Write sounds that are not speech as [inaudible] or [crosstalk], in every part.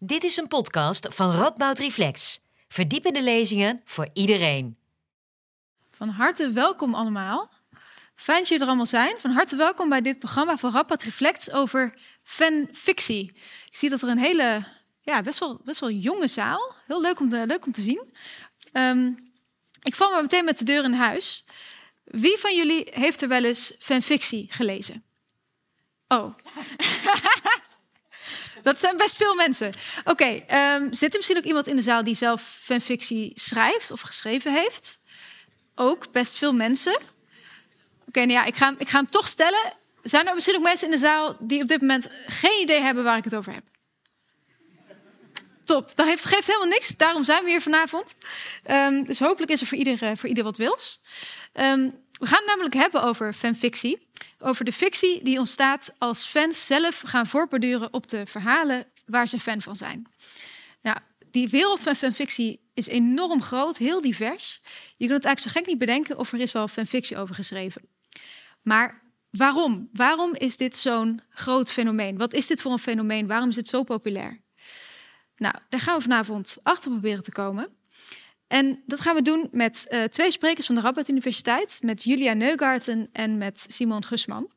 Dit is een podcast van Radboud Reflex. Verdiepende lezingen voor iedereen. Van harte welkom allemaal. Fijn dat jullie er allemaal zijn. Van harte welkom bij dit programma van Radboud Reflex over fanfictie. Ik zie dat er een hele, ja, best wel, best wel jonge zaal. Heel leuk om te, leuk om te zien. Um, ik val maar meteen met de deur in huis. Wie van jullie heeft er wel eens fanfictie gelezen? Oh. [laughs] Dat zijn best veel mensen. Oké, um, zit er misschien ook iemand in de zaal die zelf fanfictie schrijft of geschreven heeft? Ook best veel mensen. Oké, nou ja, ik ga, ik ga hem toch stellen. Zijn er misschien ook mensen in de zaal die op dit moment geen idee hebben waar ik het over heb? Top, dat heeft, geeft helemaal niks. Daarom zijn we hier vanavond. Um, dus hopelijk is er voor ieder, voor ieder wat wils. Um, we gaan het namelijk hebben over fanfictie. Over de fictie die ontstaat als fans zelf gaan voortborduren op de verhalen waar ze fan van zijn. Nou, die wereld van fanfictie is enorm groot, heel divers. Je kunt het eigenlijk zo gek niet bedenken of er is wel fanfictie over geschreven. Maar waarom? Waarom is dit zo'n groot fenomeen? Wat is dit voor een fenomeen? Waarom is het zo populair? Nou, daar gaan we vanavond achter proberen te komen. En dat gaan we doen met uh, twee sprekers van de Radboud Universiteit, met Julia Neugarten en met Simon Gusman.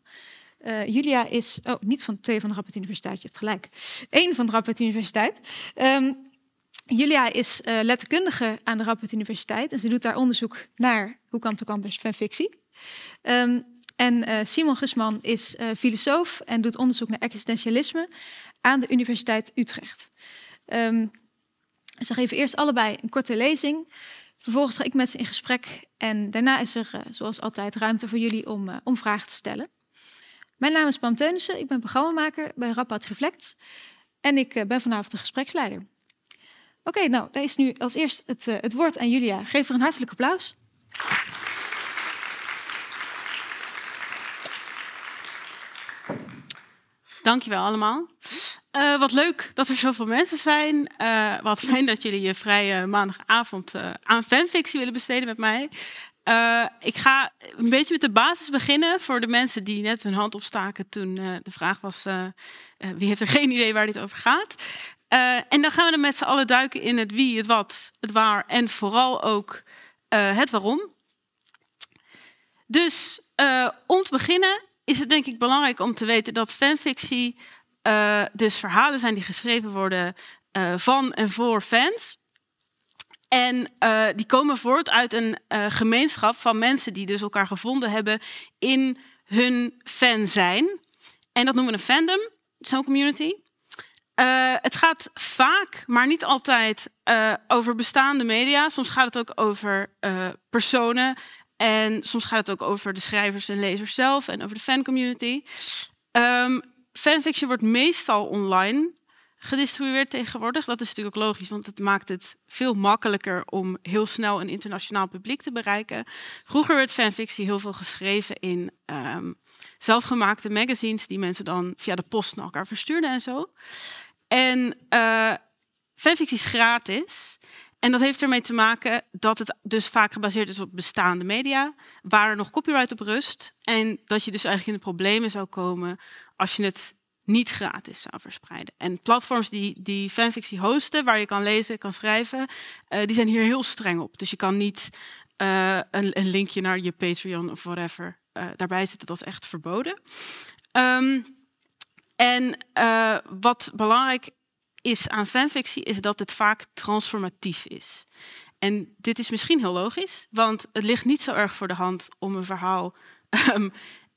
Uh, Julia is, oh, niet van twee van de Radboud Universiteit, je hebt gelijk. Eén van de Radboud Universiteit. Um, Julia is uh, letterkundige aan de Radboud Universiteit en ze doet daar onderzoek naar hoe kan de campus van fictie. Um, en Simon Gusman is filosoof en doet onderzoek naar existentialisme aan de Universiteit Utrecht. Um, ze geven eerst allebei een korte lezing. Vervolgens ga ik met ze in gesprek. En daarna is er, uh, zoals altijd, ruimte voor jullie om, uh, om vragen te stellen. Mijn naam is Pam Teunissen. Ik ben programmamaker bij Rappad Reflect. En ik uh, ben vanavond de gespreksleider. Oké, okay, nou, daar is nu als eerst het, het woord aan Julia. Geef er een hartelijk applaus. Dankjewel allemaal. Uh, wat leuk dat er zoveel mensen zijn. Uh, wat [laughs] fijn dat jullie je vrije maandagavond uh, aan fanfictie willen besteden met mij. ik ga een beetje met de basis beginnen voor de mensen die net hun hand opstaken toen de vraag was: wie heeft er [laughs] geen idee waar dit over gaat? en dan gaan we er met z'n allen duiken in het wie, het wat, het waar en vooral ook het waarom. Dus om te beginnen is het denk ik belangrijk om te weten dat fanfictie uh, dus verhalen zijn die geschreven worden uh, van en voor fans. En uh, die komen voort uit een gemeenschap van mensen die dus elkaar gevonden hebben in hun fan zijn. En dat noemen we een fandom, zo'n community. het gaat vaak, maar niet altijd, over bestaande media. Soms gaat het ook over personen. En soms gaat het ook over de schrijvers en lezers zelf en over de fancommunity. Um, fanfiction wordt meestal online gedistribueerd tegenwoordig. Dat is natuurlijk ook logisch, want het maakt het veel makkelijker om heel snel een internationaal publiek te bereiken. Vroeger werd fanfictie heel veel geschreven in um, zelfgemaakte magazines die mensen dan via de post naar elkaar verstuurden en zo. En uh, fanfictie is gratis. En dat heeft ermee te maken dat het dus vaak gebaseerd is op bestaande media, waar er nog copyright op rust. En dat je dus eigenlijk in de problemen zou komen als je het niet gratis zou verspreiden. En platforms die, die fanfictie hosten, waar je kan lezen, kan schrijven, uh, die zijn hier heel streng op. Dus je kan niet uh, een, een, linkje naar je Patreon of whatever uh, daarbij zitten. Dat is echt verboden. Um, en wat belangrijk is aan fanfictie, is dat het vaak transformatief is. En dit is misschien heel logisch, want het ligt niet zo erg voor de hand om een verhaal um,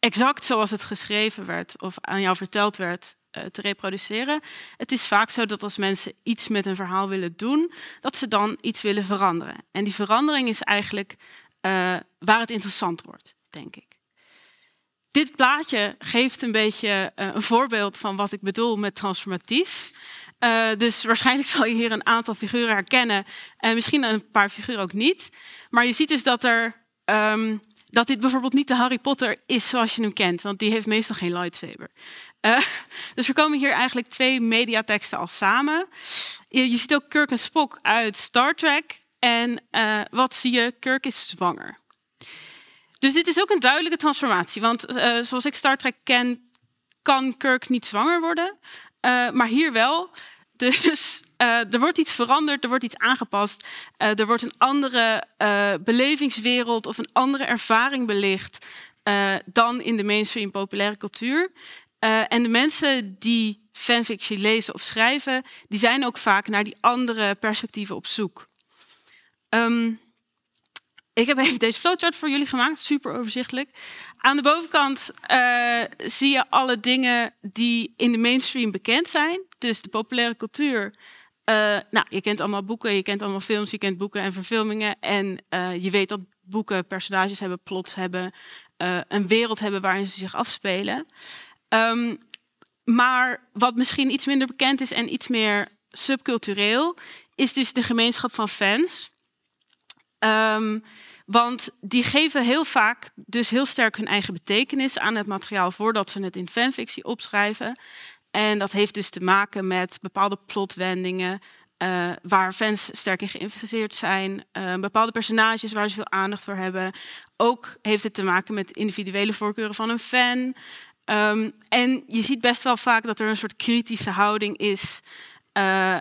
exact zoals het geschreven werd of aan jou verteld werd uh, te reproduceren. Het is vaak zo dat als mensen iets met een verhaal willen doen, dat ze dan iets willen veranderen. En die verandering is eigenlijk uh, waar het interessant wordt, denk ik. Dit plaatje geeft een beetje uh, een voorbeeld van wat ik bedoel met transformatief. Dus waarschijnlijk [laughs] zal je hier een aantal figuren herkennen en misschien een paar figuren ook niet. Maar je ziet dus dat er um, dat dit bijvoorbeeld niet de Harry Potter is zoals je hem kent, want die heeft meestal geen lightsaber. Uh, [laughs] dus er komen hier eigenlijk twee mediateksten al samen. Je, ziet ook Kirk en Spock uit Star Trek. En uh, wat zie je? Kirk is zwanger. Dus dit is ook een duidelijke transformatie. Want uh, zoals ik Star Trek ken, kan Kirk niet zwanger worden. maar hier wel. [laughs] Dus uh, er wordt iets veranderd, er wordt iets aangepast. Uh, er wordt een andere uh, belevingswereld of een andere ervaring belicht dan in de mainstream populaire cultuur. en de mensen die fanfiction lezen of schrijven, die zijn ook vaak naar die andere perspectieven op zoek. Um, ik heb even deze flowchart voor jullie gemaakt, super overzichtelijk. Aan de bovenkant zie je alle dingen die in de mainstream bekend zijn. Dus de populaire cultuur. Uh, nou, je kent allemaal boeken, je kent allemaal films, je kent boeken en verfilmingen. En uh, je weet dat boeken personages hebben, plots hebben, een wereld hebben waarin ze zich afspelen. Um, maar wat misschien iets minder bekend is en iets meer subcultureel, is dus de gemeenschap van fans. Um, want die geven heel vaak dus heel sterk hun eigen betekenis aan het materiaal voordat ze het in fanfictie opschrijven. En dat heeft dus te maken met bepaalde plotwendingen uh, waar fans sterk in geïnvesteerd zijn, uh, bepaalde personages waar ze veel aandacht voor hebben. Ook heeft het te maken met individuele voorkeuren van een fan. Um, en je ziet best wel vaak dat er een soort kritische houding is. Uh,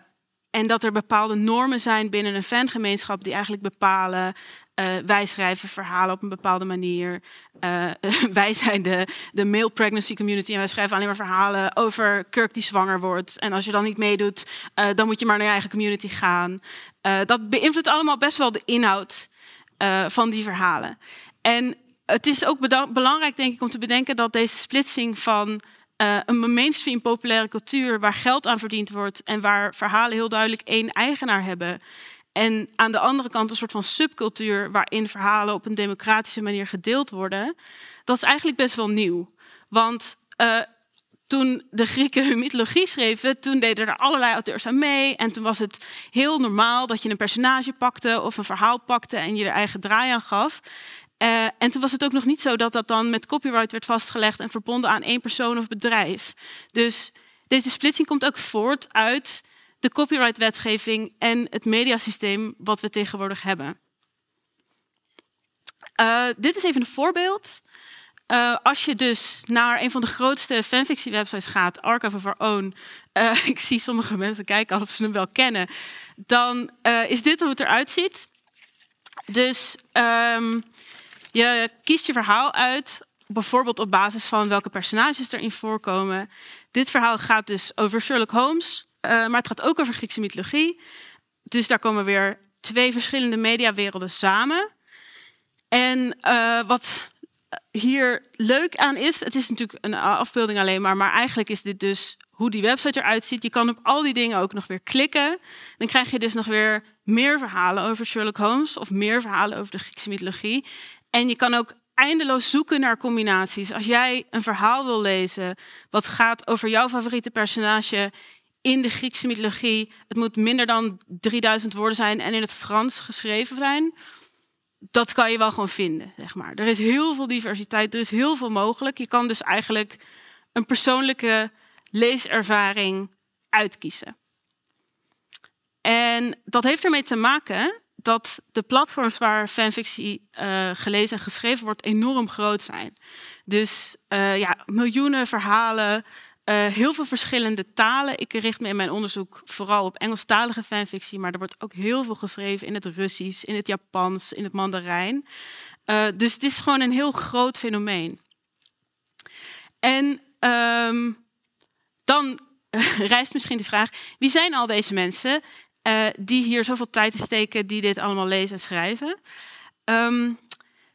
en dat er bepaalde normen zijn binnen een fangemeenschap die eigenlijk bepalen uh, wij schrijven verhalen op een bepaalde manier. Uh, [laughs] wij zijn de, de male pregnancy community en wij schrijven alleen maar verhalen over Kirk die zwanger wordt. En als je dan niet meedoet, uh, dan moet je maar naar je eigen community gaan. dat beïnvloedt allemaal best wel de inhoud van die verhalen. En het is ook belangrijk, denk ik, om te bedenken dat deze splitsing van een mainstream populaire cultuur waar geld aan verdiend wordt en waar verhalen heel duidelijk één eigenaar hebben en aan de andere kant een soort van subcultuur waarin verhalen op een democratische manier gedeeld worden. Dat is eigenlijk best wel nieuw. Want uh, toen de Grieken hun mythologie schreven, toen deden er allerlei auteurs aan mee. En toen was het heel normaal dat je een personage pakte of een verhaal pakte en je er eigen draai aan gaf. Uh, en toen was het ook nog niet zo dat dat dan met copyright werd vastgelegd en verbonden aan één persoon of bedrijf. Dus deze splitsing komt ook voort uit de copyright-wetgeving en het mediasysteem wat we tegenwoordig hebben. Uh, dit is even een voorbeeld. Uh, als je dus naar een van de grootste fanfiction-websites gaat, Archive of Our Own, uh, [laughs] ik zie sommige mensen kijken alsof ze hem wel kennen, dan is dit hoe het eruit ziet. Dus um, je kiest je verhaal uit, bijvoorbeeld op basis van welke personages erin voorkomen. Dit verhaal gaat dus over Sherlock Holmes, uh, maar het gaat ook over Griekse mythologie. Dus daar komen weer twee verschillende mediawerelden samen. En uh, wat hier leuk aan is, het is natuurlijk een afbeelding alleen maar, maar eigenlijk is dit dus hoe die website eruit ziet. Je kan op al die dingen ook nog weer klikken. Dan krijg je dus nog weer meer verhalen over Sherlock Holmes of meer verhalen over de Griekse mythologie. En je kan ook eindeloos zoeken naar combinaties. Als jij een verhaal wil lezen wat gaat over jouw favoriete personage in de Griekse mythologie. Het moet minder dan 3000 woorden zijn en in het Frans geschreven zijn. Dat kan je wel gewoon vinden, zeg maar. Er is heel veel diversiteit, er is heel veel mogelijk. Je kan dus eigenlijk een persoonlijke leeservaring uitkiezen. En dat heeft ermee te maken dat de platforms waar fanfictie uh, gelezen en geschreven wordt enorm groot zijn. Dus uh, ja, miljoenen verhalen, uh, heel veel verschillende talen. Ik richt me in mijn onderzoek vooral op Engelstalige fanfictie, maar er wordt ook heel veel geschreven in het Russisch, in het Japans, in het Mandarijn. dus het is gewoon een heel groot fenomeen. En um, dan [laughs] rijst misschien de vraag: wie zijn al deze mensen uh, die hier zoveel tijd in steken, die dit allemaal lezen en schrijven. Um,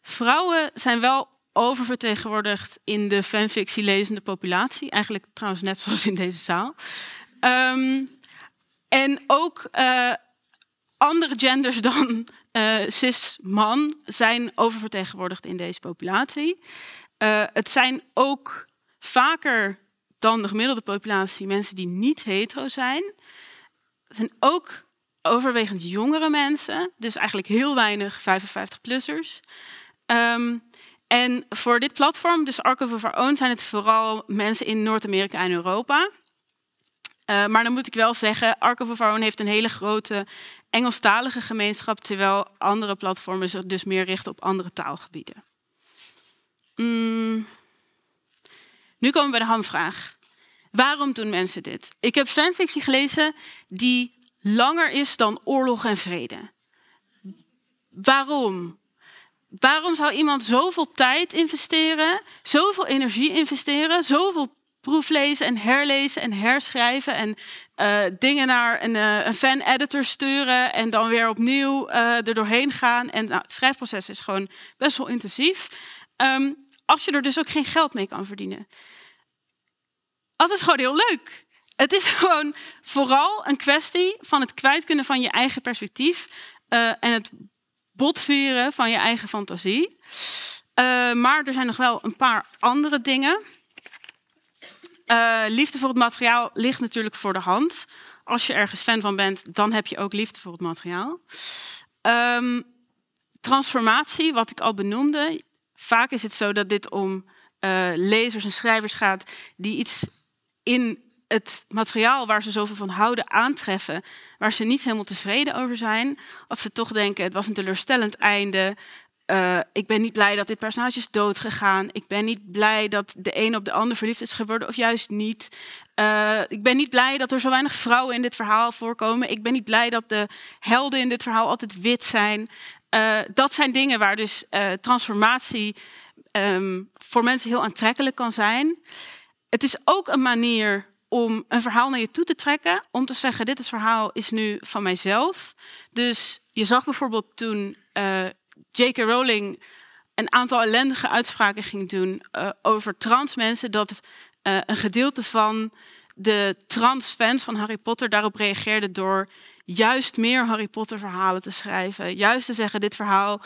vrouwen zijn wel oververtegenwoordigd in de fanfictie lezende populatie. Eigenlijk trouwens net [laughs] zoals in deze zaal. Um, en ook uh, andere genders dan uh, cis-man zijn oververtegenwoordigd in deze populatie. Uh, het zijn ook vaker dan de gemiddelde populatie mensen die niet hetero zijn. Het zijn ook overwegend jongere mensen, dus eigenlijk heel weinig 55-plussers. Um, ehm, en voor dit platform, dus Archive of Our Own, zijn het vooral mensen in Noord-Amerika en Europa. Uh, maar dan moet ik wel zeggen, Archive of Our Own heeft een hele grote Engelstalige gemeenschap, terwijl andere platformen zich dus meer richten op andere taalgebieden. Mm. Nu komen we bij de hamvraag. Waarom doen mensen dit? Ik heb fanfictie gelezen die langer is dan oorlog en vrede. Waarom? Waarom zou iemand zoveel tijd investeren, zoveel energie investeren, zoveel proeflezen en herlezen en herschrijven en uh, dingen naar een, uh, een fan-editor sturen en dan weer opnieuw uh, er doorheen gaan. En nou, het schrijfproces is gewoon best wel intensief. Um, als je er dus ook geen geld mee kan verdienen. Dat is gewoon heel leuk. Het is [laughs] gewoon vooral een kwestie van het kwijt kunnen van je eigen perspectief en het botvieren van je eigen fantasie. maar er zijn nog wel een paar andere dingen. Uh, liefde voor het materiaal ligt natuurlijk voor de hand. Als je ergens fan van bent, dan heb je ook liefde voor het materiaal. Um, transformatie, wat ik al benoemde. Vaak is het zo dat dit om uh, lezers en schrijvers gaat die iets in het materiaal waar ze zoveel van houden aantreffen, waar ze niet helemaal tevreden over zijn. Als ze toch denken, het was een teleurstellend einde, uh, ik ben niet blij dat dit personage is doodgegaan. Ik ben niet blij dat de een op de ander verliefd is geworden, of juist niet. Uh, ik ben niet blij dat er zo weinig vrouwen in dit verhaal voorkomen. Ik ben niet blij dat de helden in dit verhaal altijd wit zijn. Uh, dat zijn dingen waar dus transformatie um, voor mensen heel aantrekkelijk kan zijn. Het is ook een manier om een verhaal naar je toe te trekken. Om te zeggen, dit is verhaal is nu van mijzelf. Dus je zag bijvoorbeeld toen J.K. Rowling een aantal ellendige uitspraken ging doen uh, over trans mensen, dat uh, een gedeelte van de trans fans van Harry Potter daarop reageerde door juist meer Harry Potter verhalen te schrijven. Juist te zeggen, dit verhaal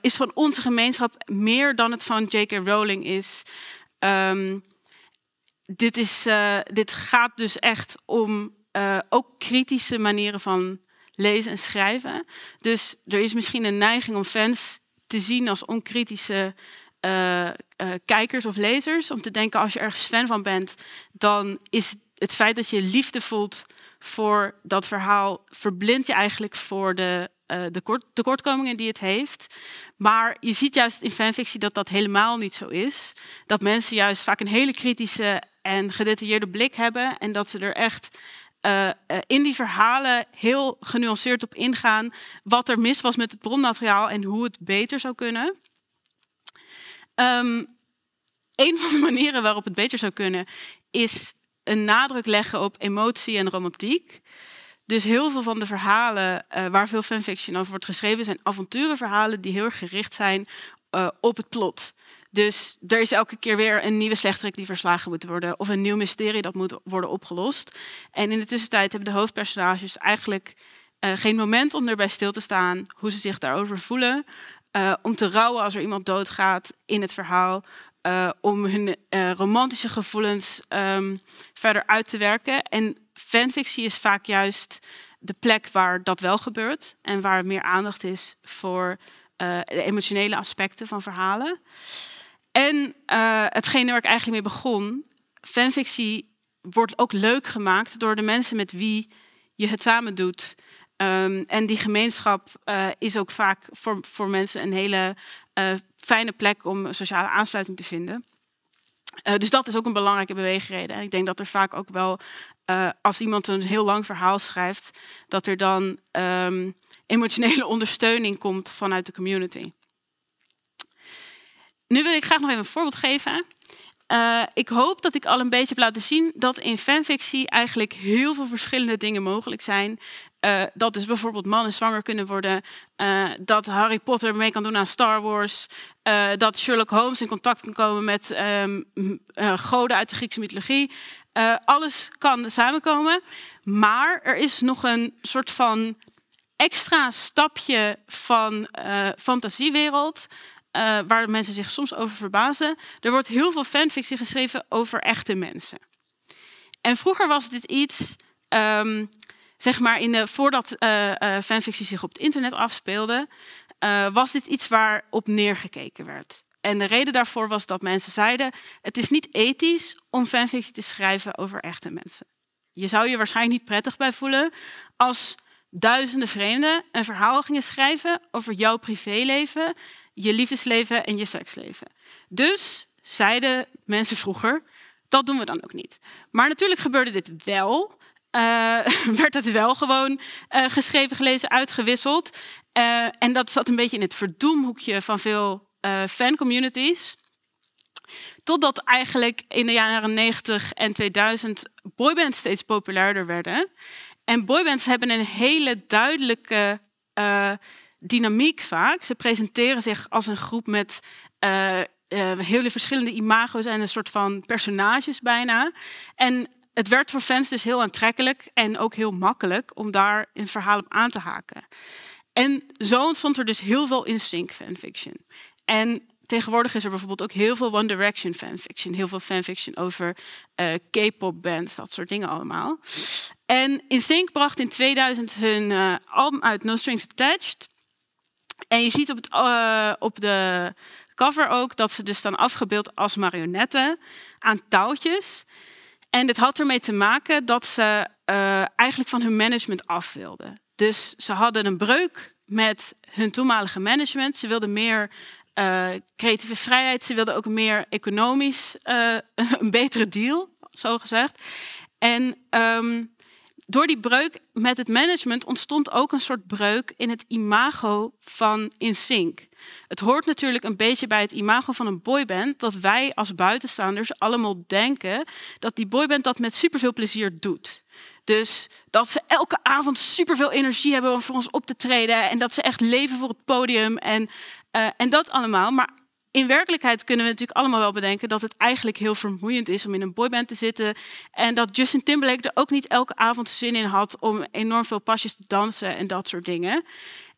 is van onze gemeenschap meer dan het van J.K. Rowling is. Um, dit, is dit gaat dus echt om ook kritische manieren van lezen en schrijven. Dus er is misschien een neiging om fans te zien als onkritische uh, kijkers of lezers. Om te denken, als je ergens fan van bent, dan is het feit dat je liefde voelt voor dat verhaal, verblindt je eigenlijk voor de, de tekortkomingen die het heeft. Maar je ziet juist in fanfictie dat dat helemaal niet zo is. Dat mensen juist vaak een hele kritische en gedetailleerde blik hebben en dat ze er echt uh, in die verhalen heel genuanceerd op ingaan wat er mis was met het bronmateriaal en hoe het beter zou kunnen. Um, een van de manieren waarop het beter zou kunnen is een nadruk leggen op emotie en romantiek. Dus heel veel van de verhalen uh, waar veel fanfiction over wordt geschreven zijn avonturenverhalen die heel gericht zijn op het plot. Dus er is elke keer weer een nieuwe slechterik die verslagen moet worden. Of een nieuw mysterie dat moet worden opgelost. En in de tussentijd hebben de hoofdpersonages eigenlijk uh, geen moment om erbij stil te staan hoe ze zich daarover voelen. Uh, om te rouwen als er iemand doodgaat in het verhaal. Uh, om hun romantische gevoelens um, verder uit te werken. En fanfictie is vaak juist de plek waar dat wel gebeurt. En waar meer aandacht is voor de emotionele aspecten van verhalen. En uh, hetgene waar ik eigenlijk mee begon, fanfictie wordt ook leuk gemaakt door de mensen met wie je het samen doet. Um, en die gemeenschap uh, is ook vaak voor, voor mensen een hele uh, fijne plek om sociale aansluiting te vinden. Dus dat is ook een belangrijke beweegreden. En ik denk dat er vaak ook wel, als iemand een heel lang verhaal schrijft, dat er dan um, emotionele [laughs] ondersteuning komt vanuit de community. Nu wil ik graag nog even een voorbeeld geven. Uh, ik hoop dat ik al een beetje heb laten zien dat in fanfictie eigenlijk heel veel verschillende dingen mogelijk zijn. Uh, dat dus bijvoorbeeld mannen zwanger kunnen worden. Uh, dat Harry Potter mee kan doen aan Star Wars. dat Sherlock Holmes in contact kan komen met um, goden uit de Griekse mythologie. alles kan samenkomen. Maar er is nog een soort van extra stapje van fantasiewereld uh, waar mensen zich soms over verbazen. Er wordt heel veel fanfictie geschreven over echte mensen. En vroeger was dit iets, um, zeg maar, in de, voordat uh, fanfictie zich op het internet afspeelde, was dit iets waar op neergekeken werd. En de reden daarvoor was dat mensen zeiden: het is niet ethisch om fanfictie te schrijven over echte mensen. Je zou je waarschijnlijk niet prettig bij voelen als duizenden vreemden een verhaal gingen schrijven over jouw privéleven je liefdesleven en je seksleven. Dus zeiden mensen vroeger, dat doen we dan ook niet. Maar natuurlijk gebeurde dit wel. Uh, [laughs] werd het wel gewoon uh, geschreven, gelezen, uitgewisseld. Uh, en dat zat een beetje in het verdoemhoekje van veel fancommunities. Totdat eigenlijk in de jaren 90 en 2000 boybands steeds populairder werden. En boybands hebben een hele duidelijke dynamiek vaak. Ze presenteren zich als een groep met hele verschillende imago's en een soort van personages bijna. En het werd voor fans dus heel aantrekkelijk en ook heel makkelijk om daar in het verhaal op aan te haken. En zo ontstond er dus heel veel in-sync fanfiction. En tegenwoordig is er bijvoorbeeld ook heel veel One Direction fanfiction. Heel veel fanfiction over uh, K-pop bands, dat soort dingen allemaal. En InSync bracht in 2000 hun album uit No Strings Attached. En je ziet op, het, uh, op de cover ook dat ze dus staan afgebeeld als marionetten aan touwtjes. En dit had ermee te maken dat ze uh, eigenlijk van hun management af wilden. Dus ze hadden een breuk met hun toenmalige management. Ze wilden meer uh, creatieve vrijheid. Ze wilden ook meer economisch [laughs] een betere deal, zo gezegd. En um, door die breuk met het management ontstond ook een soort breuk in het imago van InSync. Het hoort natuurlijk een beetje bij het imago van een boyband dat wij als buitenstaanders allemaal denken dat die boyband dat met superveel plezier doet. Dus dat ze elke avond superveel energie hebben om voor ons op te treden en dat ze echt leven voor het podium en, uh, en dat allemaal. Maar in werkelijkheid kunnen we natuurlijk allemaal wel bedenken dat het eigenlijk heel vermoeiend is om in een boyband te zitten. En dat Justin Timberlake er ook niet elke avond zin in had om enorm veel pasjes te dansen en dat soort dingen.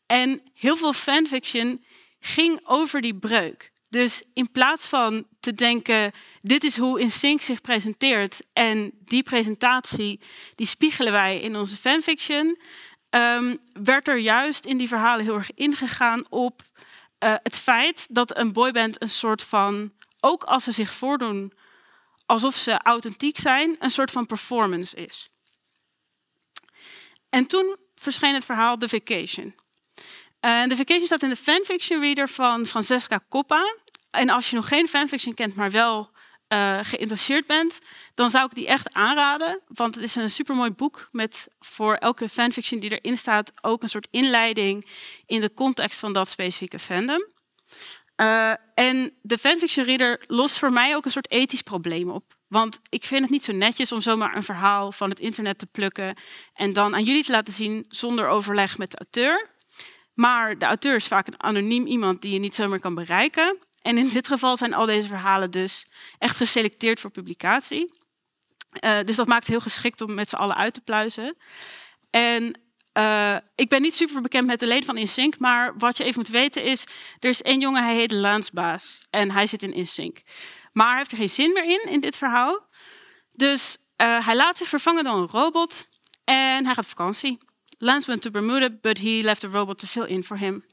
En heel veel fanfiction ging over die breuk. Dus in plaats van te denken, dit is hoe InSync zich presenteert en die presentatie, die spiegelen wij in onze fanfiction, um, werd er juist in die verhalen heel erg ingegaan op uh, het feit dat een boyband een soort van, ook als ze zich voordoen alsof ze authentiek zijn, een soort van performance is. En toen verscheen het verhaal The Vacation. Uh, The Vacation staat in de fanfiction reader van Francesca Coppa. En als je nog geen fanfiction kent, maar wel uh, geïnteresseerd bent, dan zou ik die echt aanraden. Want het is een supermooi boek met voor elke fanfiction die erin staat ook een soort inleiding in de context van dat specifieke fandom. Uh, en de fanfiction reader lost voor mij ook een soort ethisch probleem op. Want ik vind het niet zo netjes om zomaar een verhaal van het internet te plukken en dan aan jullie te laten zien zonder overleg met de auteur. Maar de auteur is vaak een anoniem iemand die je niet zomaar kan bereiken. En in dit geval zijn al deze verhalen dus echt geselecteerd voor publicatie. Uh, dus dat maakt het heel geschikt om met z'n allen uit te pluizen. En uh, ik ben niet super bekend met de leden van InSync, maar wat je even moet weten is, er is één jongen, hij heet Laansbaas en hij zit in InSync. Maar hij heeft er geen zin meer in, in dit verhaal. Dus uh, hij laat zich vervangen door een robot en hij gaat op vakantie. Lance went to Bermuda, but he left the robot to fill in for him.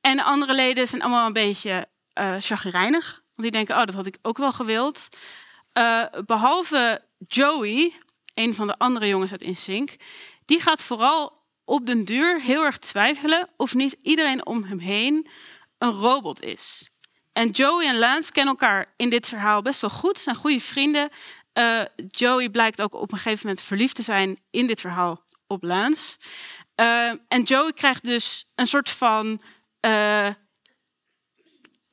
En de andere leden zijn allemaal een beetje uh, chagrijnig. Want die denken, oh, dat had ik ook wel gewild. Uh, behalve Joey, een van de andere jongens uit InSync, die gaat vooral op den duur heel erg twijfelen of niet iedereen om hem heen een robot is. En Joey en Lance kennen elkaar in dit verhaal best wel goed, zijn goede vrienden. Uh, Joey blijkt ook op een gegeven moment verliefd te zijn in dit verhaal op Lance. En Joey krijgt dus een soort van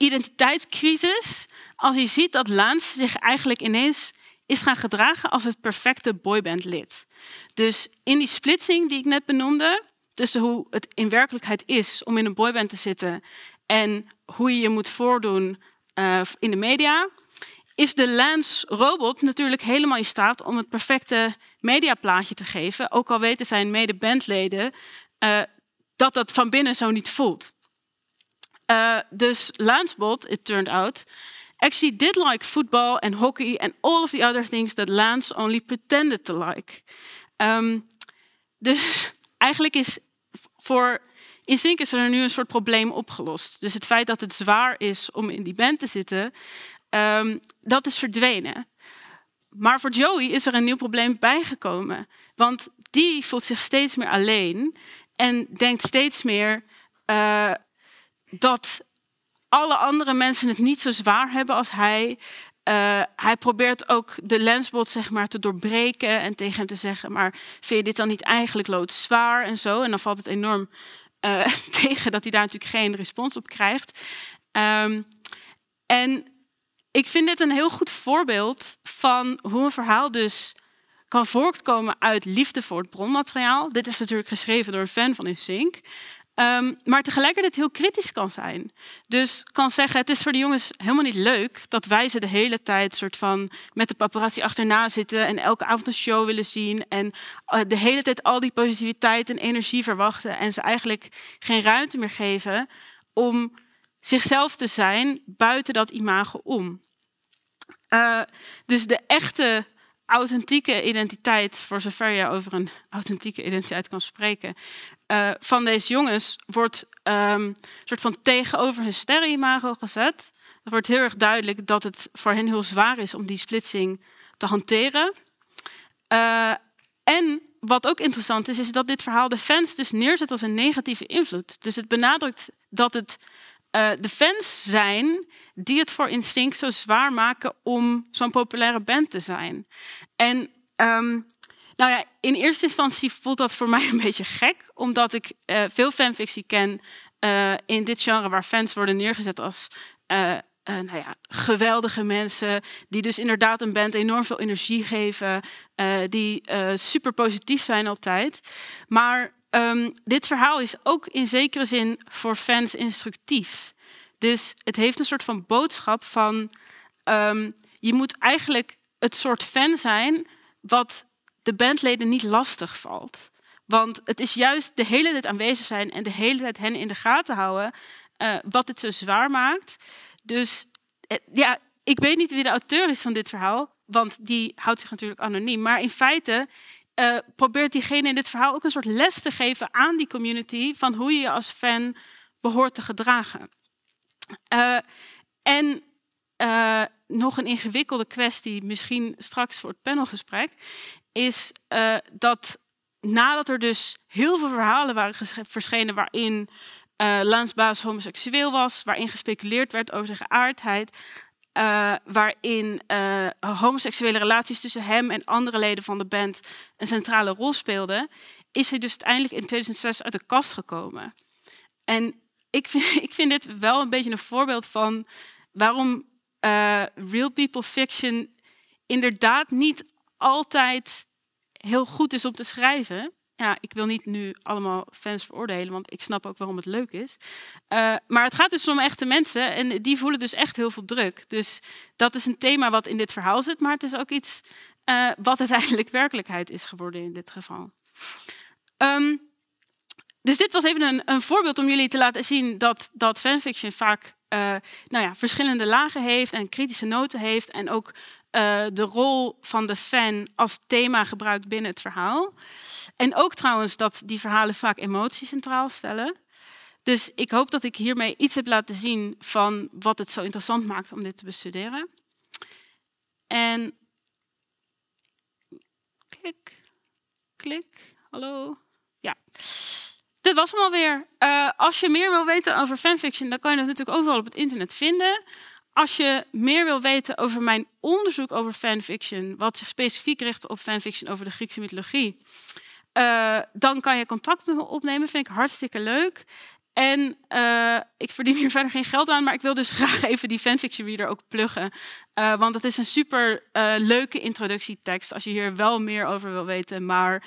identiteitscrisis als hij ziet dat Lance zich eigenlijk ineens is gaan gedragen als het perfecte boybandlid. Dus in die splitsing die ik net benoemde, tussen hoe het in werkelijkheid is om in een boyband te zitten en hoe je je moet voordoen uh, in de media, is de Lance robot natuurlijk helemaal in staat om het perfecte mediaplaatje te geven, ook al weten zijn mede-bandleden uh, dat dat van binnen zo niet voelt. Uh, dus Lancebot, it turned out, actually did like football and hockey and all of the other things that Lance only pretended to like. Um, dus [laughs] eigenlijk is voor in Sync is er nu een soort probleem opgelost. Dus het feit dat het zwaar is om in die band te zitten, um, dat is verdwenen. Maar voor Joey is er een nieuw probleem bijgekomen. Want die voelt zich steeds meer alleen en denkt steeds meer uh, dat alle andere mensen het niet zo zwaar hebben als hij. eh, hij probeert ook de lensbot zeg maar, te doorbreken en tegen hem te zeggen, maar vind je dit dan niet eigenlijk loodzwaar en zo? En dan valt het enorm uh, [laughs] tegen dat hij daar natuurlijk geen respons op krijgt. Um, en ik vind dit een heel goed voorbeeld van hoe een verhaal dus kan voortkomen uit liefde voor het bronmateriaal. Dit is natuurlijk geschreven door een fan van InSync. Um, maar tegelijkertijd heel kritisch kan zijn. Dus kan zeggen, het is voor de jongens helemaal niet leuk dat wij ze de hele tijd soort van met de paparazzi achterna zitten en elke avond een show willen zien en eh, de hele tijd al die positiviteit en energie verwachten en ze eigenlijk geen ruimte meer geven om zichzelf te zijn buiten dat imago om. Uh, dus de echte authentieke identiteit, voor zover je over een authentieke identiteit kan spreken, uh, van deze jongens wordt um, soort van tegenover hun sterrenimago gezet. Het wordt heel erg duidelijk dat het voor hen heel zwaar is om die splitsing te hanteren. Uh, en wat ook interessant is, is dat dit verhaal de fans dus neerzet als een negatieve invloed. Dus het benadrukt dat het uh, de fans zijn die het voor Instinct zo zwaar maken om zo'n populaire band te zijn. En um, nou ja, in eerste instantie voelt dat voor [laughs] mij een beetje gek, omdat ik uh, veel fanfictie ken uh, in dit genre waar fans worden neergezet als nou ja, geweldige mensen, die dus inderdaad een band enorm veel energie geven, die super positief zijn altijd. Maar Um, dit verhaal is ook in zekere zin voor fans instructief. Dus het heeft een soort van boodschap van um, je moet eigenlijk het soort fan zijn wat de bandleden niet lastig valt. Want het is juist de hele tijd aanwezig zijn en de hele tijd hen in de gaten houden uh, wat het zo zwaar maakt. Dus uh, ja, ik weet niet wie de auteur is van dit verhaal, want die houdt zich natuurlijk anoniem. Maar in feite uh, probeert diegene in dit verhaal ook een soort les te geven aan die community van hoe je je als fan behoort te gedragen. En nog een ingewikkelde kwestie, misschien straks voor het panelgesprek, is dat nadat er dus heel veel verhalen waren verschenen waarin uh, Lance Baas homoseksueel was, waarin gespeculeerd werd over zijn geaardheid, uh, waarin homoseksuele relaties tussen hem en andere leden van de band een centrale rol speelden, is hij dus uiteindelijk in 2006 uit de kast gekomen. En ik vind, [laughs] ik vind dit wel een beetje een voorbeeld van waarom real people fiction inderdaad niet altijd heel goed is om te schrijven ja, ik wil niet nu allemaal fans veroordelen, want ik snap ook waarom het leuk is. Uh, maar het gaat dus om echte mensen en die voelen dus echt heel veel druk. Dus dat is een thema wat in dit verhaal zit, maar het is ook iets uh, wat uiteindelijk [laughs] werkelijkheid is geworden in dit geval. Um, dus dit was even een, een, voorbeeld om jullie te laten zien dat, dat fanfiction vaak uh, nou ja, verschillende lagen heeft en kritische noten heeft en ook uh, de rol van de fan als thema gebruikt binnen het verhaal. En ook trouwens dat die verhalen vaak emotie centraal stellen. Dus ik hoop dat ik hiermee iets heb laten zien van wat het zo interessant maakt om dit te bestuderen. En klik, klik, hallo. Ja, dit was hem alweer. Uh, als je meer wil weten over fanfiction, dan kan je dat natuurlijk overal op het internet vinden. Als je meer wil weten over mijn onderzoek over fanfiction, wat zich specifiek richt op fanfiction over de Griekse mythologie, uh, dan kan je contact met me opnemen. Vind ik hartstikke leuk. En uh, ik verdien hier [laughs] verder geen geld aan, maar ik wil dus [laughs] graag even die fanfiction reader ook pluggen. Uh, want het is een super leuke introductietekst als je hier wel meer over wil weten. Maar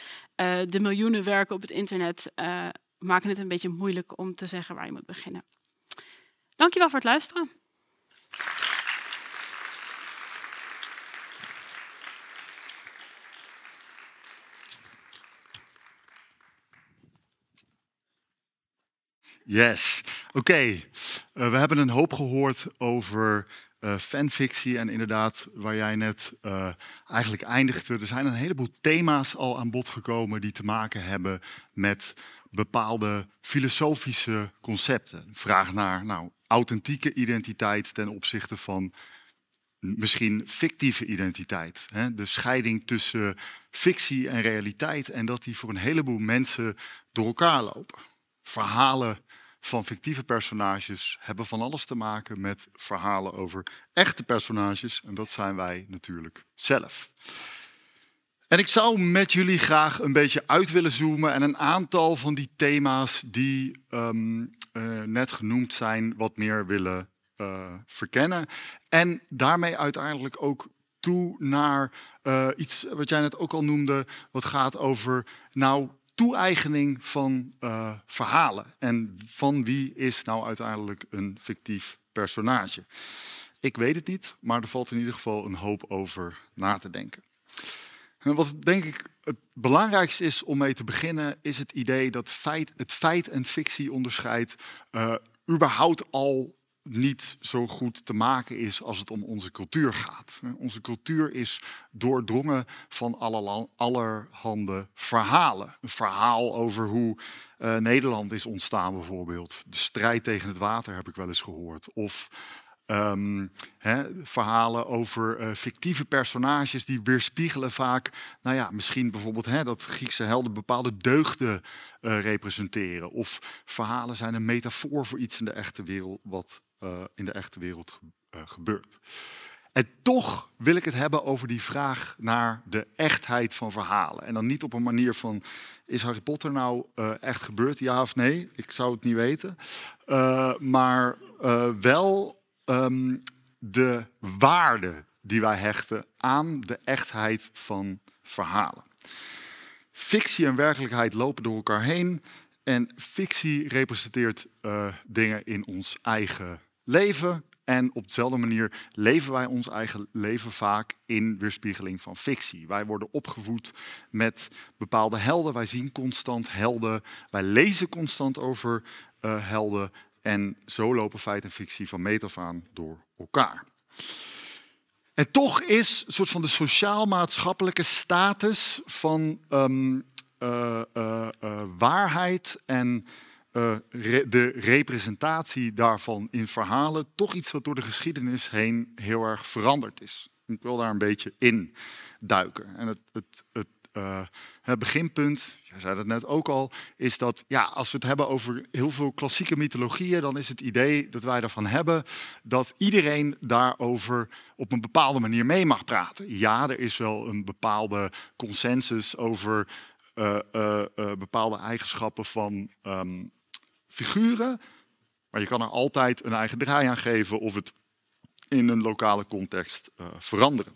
de miljoenen werken op het internet maken het een beetje moeilijk om te zeggen waar je moet beginnen. Dankjewel voor het luisteren. Yes, oké. Uh, we hebben een hoop gehoord over uh, fanfictie en inderdaad, waar jij net uh, eigenlijk eindigde. Er zijn een heleboel thema's al aan bod gekomen die te maken hebben met bepaalde filosofische concepten. Vraag naar nou, authentieke identiteit ten opzichte van misschien fictieve identiteit. Hè? De scheiding tussen fictie en realiteit en dat die voor een heleboel mensen door elkaar lopen. Verhalen van fictieve personages hebben van alles te maken met verhalen over echte personages. En dat zijn wij natuurlijk zelf. En ik zou met jullie graag een beetje uit willen zoomen en een aantal van die thema's die ehm, eh, net genoemd zijn, wat meer willen uh, verkennen. En daarmee uiteindelijk ook toe naar uh, iets wat jij net ook al noemde, wat gaat over nou toe-eigening van uh, verhalen. En van wie is nou uiteindelijk een fictief personage? Ik weet het niet, maar er valt in ieder geval een hoop over na te denken. En wat denk ik het belangrijkste is om mee te beginnen, is het idee dat feit, het feit en fictie onderscheid uh, überhaupt al niet zo goed te maken is als het om onze cultuur gaat. Onze cultuur is doordrongen van allerhande verhalen. Een verhaal over hoe uh, Nederland is ontstaan bijvoorbeeld. De strijd tegen het water heb ik wel eens gehoord. Of Um, verhalen over uh, fictieve personages die weerspiegelen vaak, nou ja, misschien bijvoorbeeld dat Griekse helden bepaalde deugden uh, representeren. Of verhalen zijn een metafoor voor iets in de echte wereld, wat uh, in de echte wereld gebeurt. En toch wil ik het hebben over die vraag naar de echtheid van verhalen. En dan niet op een manier van, is Harry Potter nou echt gebeurd, ja of nee? Ik zou het niet weten. maar wel um, de waarde die wij hechten aan de echtheid van verhalen. Fictie en werkelijkheid lopen door elkaar heen. En fictie representeert dingen in ons eigen leven. En op dezelfde manier leven wij ons eigen leven vaak in weerspiegeling van fictie. Wij worden opgevoed met bepaalde helden. Wij zien constant helden. Wij lezen constant over uh, helden. En zo lopen feit en fictie van meet af aan door elkaar. En toch is een soort van de sociaal-maatschappelijke status van uh, uh, uh, waarheid en re de representatie daarvan in verhalen toch iets wat door de geschiedenis heen heel erg veranderd is. Ik wil daar een beetje in duiken. En het, het, het uh, het beginpunt, jij zei dat net ook al, is dat ja, als we het hebben over heel veel klassieke mythologieën, dan is het idee dat wij ervan hebben dat iedereen daarover op een bepaalde manier mee mag praten. Ja, er is wel een bepaalde consensus over uh, bepaalde eigenschappen van um, figuren, maar je kan er altijd een eigen draai aan geven of het in een lokale context veranderen.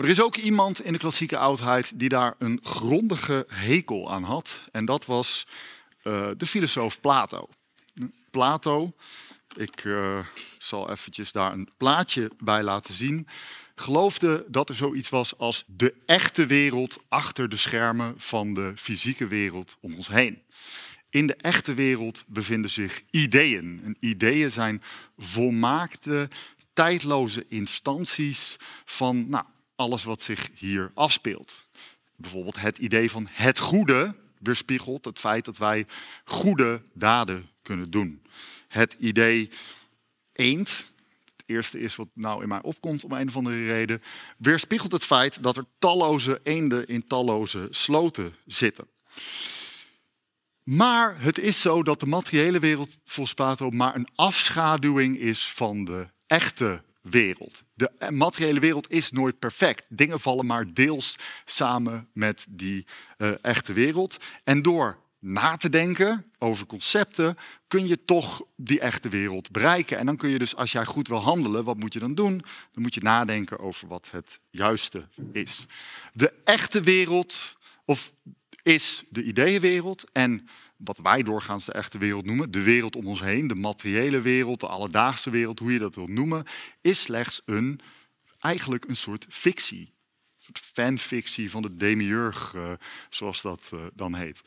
Maar er is ook iemand in de klassieke oudheid die daar een grondige hekel aan had. En dat was uh, de filosoof Plato. Plato, ik uh, zal eventjes daar een plaatje bij laten zien, geloofde dat er zoiets was als de echte wereld achter de schermen van de fysieke wereld om ons heen. In de echte wereld bevinden zich ideeën. En ideeën zijn volmaakte, tijdloze instanties van nou, alles wat zich hier afspeelt. Bijvoorbeeld het idee van het goede weerspiegelt het feit dat wij goede daden kunnen doen. Het idee eend, het eerste is wat nou in mij opkomt om een of andere reden, weerspiegelt het feit dat er talloze eenden in talloze sloten zitten. Maar het is zo dat de materiële wereld volgens Plato maar een afschaduwing is van de echte wereld. De materiële wereld is nooit perfect. Dingen vallen maar deels samen met die uh, echte wereld. En door na te denken over concepten, kun je toch die echte wereld bereiken. En dan kun je dus, als jij goed wil handelen, wat moet je dan doen? Dan moet je nadenken over wat het juiste is. De echte wereld, of is de ideeënwereld en wat wij doorgaans de echte wereld noemen, de wereld om ons heen, de materiële wereld, de alledaagse wereld, hoe je dat wilt noemen, is slechts een, eigenlijk een soort fictie. Een soort fanfictie van de demiurg, uh, zoals dat uh, dan heet.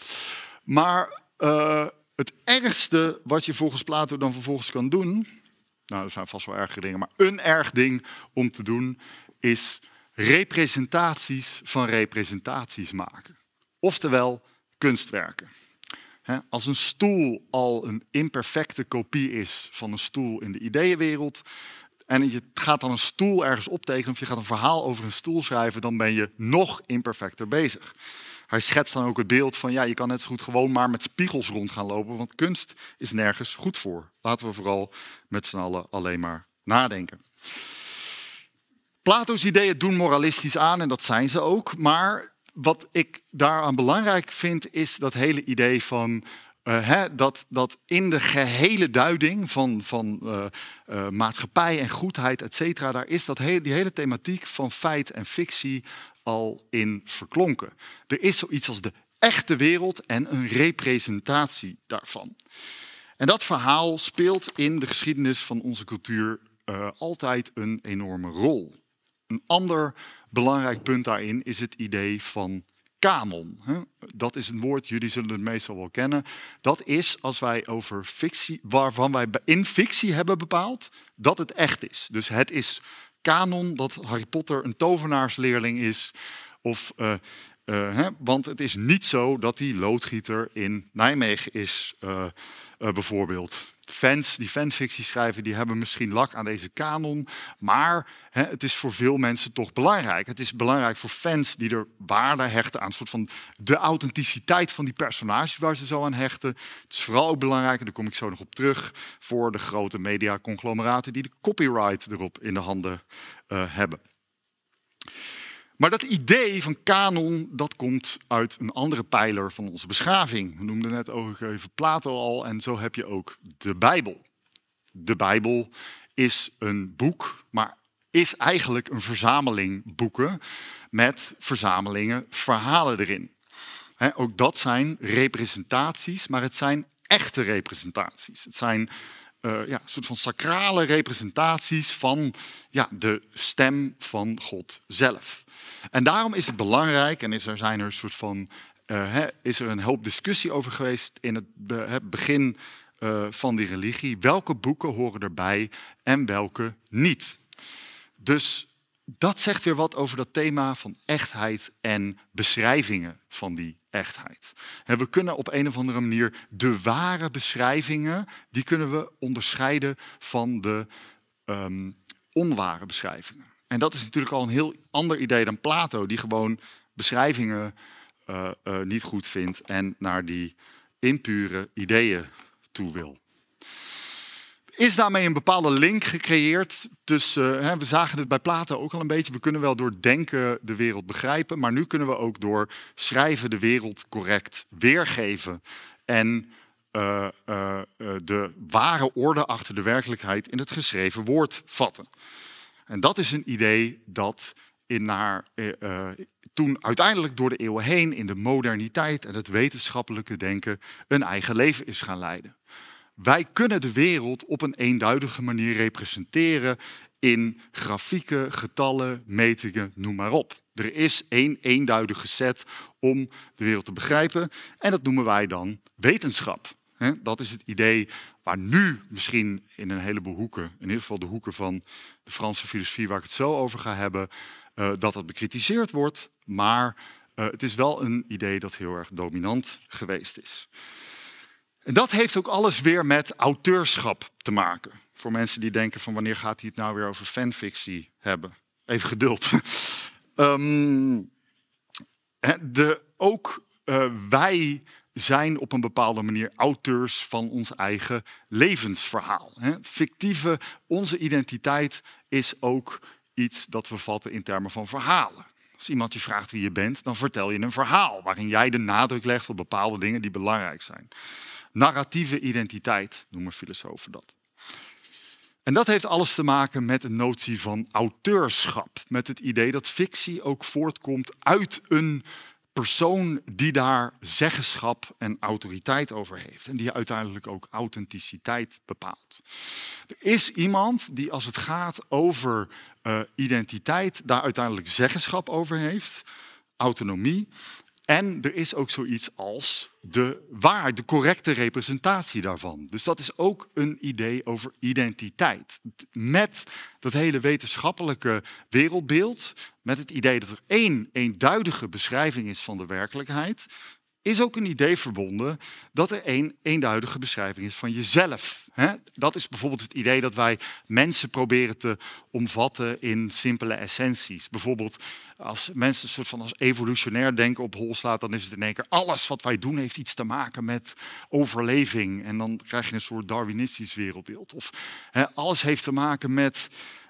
Maar uh, het ergste wat je volgens Plato dan vervolgens kan doen, nou er zijn vast wel erge dingen, maar een erg ding om te doen, is representaties van representaties maken. Oftewel kunstwerken. Als een stoel al een imperfecte kopie is van een stoel in de ideeënwereld, en je gaat dan een stoel ergens optekenen of je gaat een verhaal over een stoel schrijven, dan ben je nog imperfecter bezig. hij schetst dan ook het beeld van, ja, je kan net zo goed gewoon maar met spiegels rond gaan lopen, want kunst is nergens goed voor. Laten we vooral met z'n allen alleen maar nadenken. Plato's ideeën doen moralistisch aan en dat zijn ze ook, maar wat ik daaraan belangrijk vind, is dat hele idee van uh, hè, dat, dat in de gehele duiding van, van uh, uh, maatschappij en goedheid, et cetera, daar is dat hele, die hele thematiek van feit en fictie al in verklonken. Er is zoiets als de echte wereld en een representatie daarvan. En dat verhaal speelt in de geschiedenis van onze cultuur altijd een enorme rol. Een ander belangrijk punt daarin is het idee van kanon. Dat is een woord, jullie zullen het meestal wel kennen. Dat is als wij over fictie, waarvan wij in fictie hebben bepaald dat het echt is. Dus het is kanon dat Harry Potter een tovenaarsleerling is. Of, uh, uh, want het is niet zo dat die loodgieter in Nijmegen is, uh, bijvoorbeeld fans die fanfictie schrijven, die hebben misschien lak aan deze kanon. Maar hè, het is voor veel mensen toch belangrijk. Het is belangrijk voor fans die er waarde hechten aan een soort van de authenticiteit van die personages waar ze zo aan hechten. Het is vooral ook belangrijk, en daar kom ik zo nog op terug, voor de grote mediaconglomeraten die de copyright erop in de handen uh, hebben. Maar dat idee van kanon, dat komt uit een andere pijler van onze beschaving. We noemden net ook Plato al en zo heb je ook de Bijbel. De Bijbel is een boek, maar is eigenlijk een verzameling boeken met verzamelingen verhalen erin. ook dat zijn representaties, maar het zijn echte representaties. Het zijn uh, ja, een soort van sacrale representaties van ja, de stem van God zelf. En daarom is het belangrijk, en is er zijn er een soort van, uh, is er een hoop discussie over geweest in het, begin uh, van die religie. Welke boeken horen erbij en welke niet? Dus dat zegt weer wat over dat thema van echtheid en beschrijvingen van die echtheid. we kunnen op een of andere manier de ware beschrijvingen, die kunnen we onderscheiden van de um, onware beschrijvingen. En dat is natuurlijk al een heel ander idee dan Plato, die gewoon beschrijvingen uh, uh, niet goed vindt en naar die impure ideeën toe wil. Is daarmee een bepaalde link gecreëerd tussen, uh, hè, we zagen het bij Plato ook al een beetje, we kunnen wel door denken de wereld begrijpen, maar nu kunnen we ook door schrijven de wereld correct weergeven en de ware orde achter de werkelijkheid in het geschreven woord vatten. En dat is een idee dat in naar, uh, uh, toen uiteindelijk door de eeuwen heen in de moderniteit en het wetenschappelijke denken een eigen leven is gaan leiden. Wij kunnen de wereld op een eenduidige manier representeren in grafieken, getallen, metingen, noem maar op. Er is één eenduidige set om de wereld te begrijpen en dat noemen wij dan wetenschap. Dat is het idee waar nu misschien in een heleboel hoeken, in ieder geval de hoeken van de Franse filosofie waar ik het zo over ga hebben, uh, dat dat bekritiseerd wordt. Maar uh, het is wel een idee dat heel erg dominant geweest is. En dat heeft ook alles weer met auteurschap te maken. Voor mensen die denken van wanneer gaat hij het nou weer over fanfictie hebben. Even geduld. [laughs] um, de, ook uh, wij zijn op een bepaalde manier auteurs van ons eigen levensverhaal. Fictieve, onze identiteit is ook iets dat we vatten in termen van verhalen. Als iemand je vraagt wie je bent, dan vertel je een verhaal waarin jij de nadruk legt op bepaalde dingen die belangrijk zijn. Narratieve identiteit noemen filosofen dat. En dat heeft alles te maken met de notie van auteurschap. Met het idee dat fictie ook voortkomt uit een persoon die daar zeggenschap en autoriteit over heeft. En die uiteindelijk ook authenticiteit bepaalt. Er is iemand die als het gaat over uh, identiteit daar uiteindelijk zeggenschap over heeft, autonomie. En er is ook zoiets als de waar, de correcte representatie daarvan. Dus dat is ook een idee over identiteit. Met dat hele wetenschappelijke wereldbeeld, met het idee dat er één eenduidige beschrijving is van de werkelijkheid, is ook een idee verbonden dat er één eenduidige beschrijving is van jezelf. Dat is bijvoorbeeld het idee dat wij mensen proberen te omvatten in simpele essenties. Bijvoorbeeld als mensen een soort van als evolutionair denken op hol slaat, dan is het in één keer alles wat wij doen heeft iets te maken met overleving. En dan krijg je een soort Darwinistisch wereldbeeld. Of alles heeft te maken met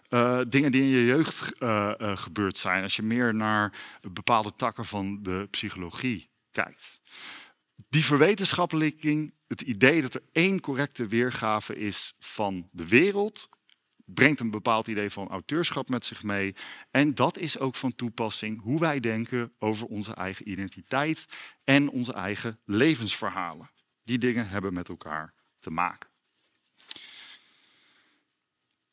uh, dingen die in je jeugd uh, uh, gebeurd zijn. Als je meer naar bepaalde takken van de psychologie kijkt. Die verwetenschappelijking, het idee dat er één correcte weergave is van de wereld, brengt een bepaald idee van auteurschap met zich mee. En dat is ook van toepassing hoe wij denken over onze eigen identiteit en onze eigen levensverhalen. Die dingen hebben met elkaar te maken.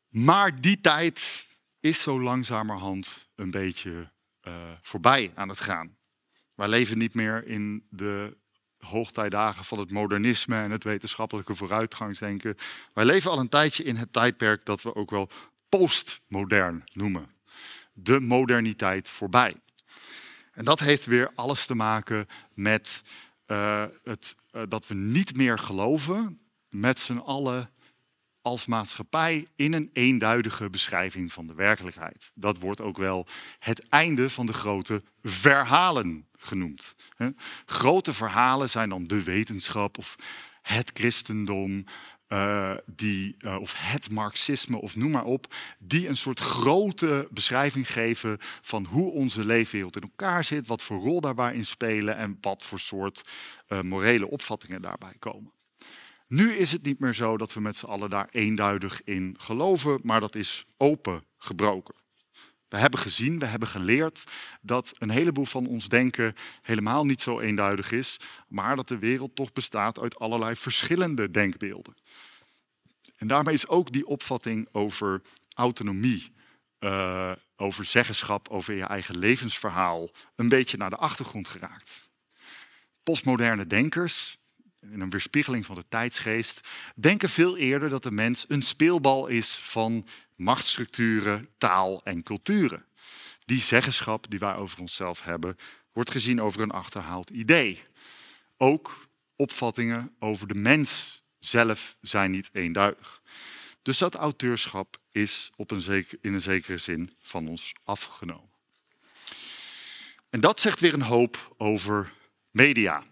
Maar die tijd is zo langzamerhand een beetje uh, voorbij aan het gaan. Wij leven niet meer in de hoogtijdagen van het modernisme en het wetenschappelijke vooruitgangsdenken. Wij leven al een tijdje in het tijdperk dat we ook wel postmodern noemen. De moderniteit voorbij. En dat heeft weer alles te maken met uh, het, uh, dat we niet meer geloven met z'n allen als maatschappij in een eenduidige beschrijving van de werkelijkheid. Dat wordt ook wel het einde van de grote verhalen genoemd. Grote verhalen zijn dan de wetenschap of het christendom, uh, die, uh, of het marxisme of noem maar op, die een soort grote beschrijving geven van hoe onze leefwereld in elkaar zit, wat voor rol daarbij spelen en wat voor soort uh, morele opvattingen daarbij komen. Nu is het niet meer zo dat we met z'n allen daar eenduidig in geloven, maar dat is opengebroken. We hebben gezien, we hebben geleerd dat een heleboel van ons denken helemaal niet zo eenduidig is, maar dat de wereld toch bestaat uit allerlei verschillende denkbeelden. En daarmee is ook die opvatting over autonomie, uh, over zeggenschap, over je eigen levensverhaal een beetje naar de achtergrond geraakt. Postmoderne denkers, in een weerspiegeling van de tijdsgeest, denken veel eerder dat de mens een speelbal is van machtsstructuren, taal en culturen. Die zeggenschap die wij over onszelf hebben, wordt gezien over een achterhaald idee. Ook opvattingen over de mens zelf zijn niet eenduidig. Dus dat auteurschap is op een zeker, in een zekere zin van ons afgenomen. En dat zegt weer een hoop over media.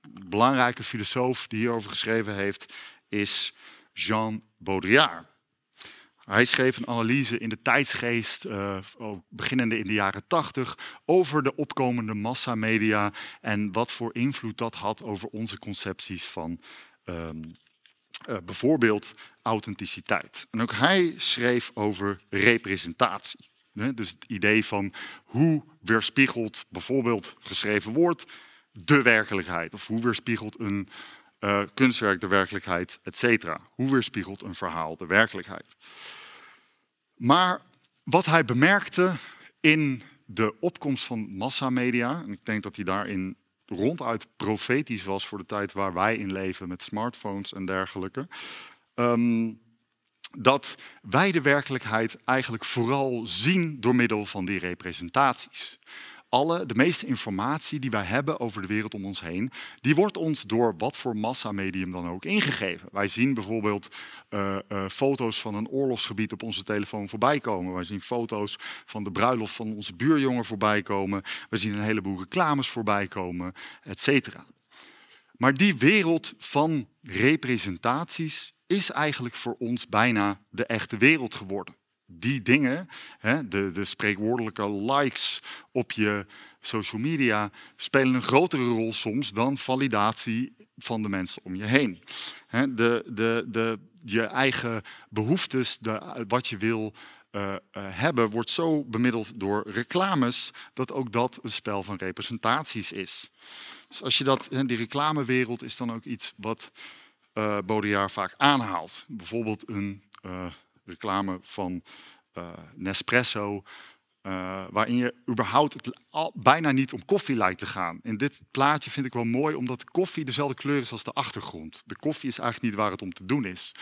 Een belangrijke filosoof die hierover geschreven heeft is Jean Baudrillard. Hij schreef een analyse in de tijdsgeest, uh, beginnende in de jaren tachtig, over de opkomende massamedia en wat voor invloed dat had over onze concepties van um, uh, bijvoorbeeld authenticiteit. En ook hij schreef over representatie. Dus het idee van hoe weerspiegelt bijvoorbeeld geschreven woord de werkelijkheid? Of hoe weerspiegelt een uh, kunstwerk de werkelijkheid, et cetera? Hoe weerspiegelt een verhaal de werkelijkheid? Maar wat hij bemerkte in de opkomst van massamedia, en ik denk dat hij daarin ronduit profetisch was voor de tijd waar wij in leven met smartphones en dergelijke, um, dat wij de werkelijkheid eigenlijk vooral zien door middel van die representaties alle, de meeste informatie die wij hebben over de wereld om ons heen, die wordt ons door wat voor massamedium dan ook ingegeven. Wij zien bijvoorbeeld uh, uh, foto's van een oorlogsgebied op onze telefoon voorbij komen. Wij zien foto's van de bruiloft van onze buurjongen voorbij komen. We zien een heleboel reclames voorbij komen, et cetera. Maar die wereld van representaties is eigenlijk voor ons bijna de echte wereld geworden die dingen, hè, de, de spreekwoordelijke likes op je social media, spelen een grotere rol soms dan validatie van de mensen om je heen. Hè, de, de, de, je eigen behoeftes, wat je wil uh, uh, hebben, wordt zo bemiddeld door reclames dat ook dat een spel van representaties is. Dus als je dat, die reclamewereld is dan ook iets wat uh, Baudrillard vaak aanhaalt. Bijvoorbeeld een reclame van uh, Nespresso, uh, waarin je überhaupt bijna niet om koffie lijkt te gaan. In dit plaatje vind ik wel mooi, omdat koffie dezelfde kleur is als de achtergrond. De koffie is eigenlijk niet waar het om te doen is.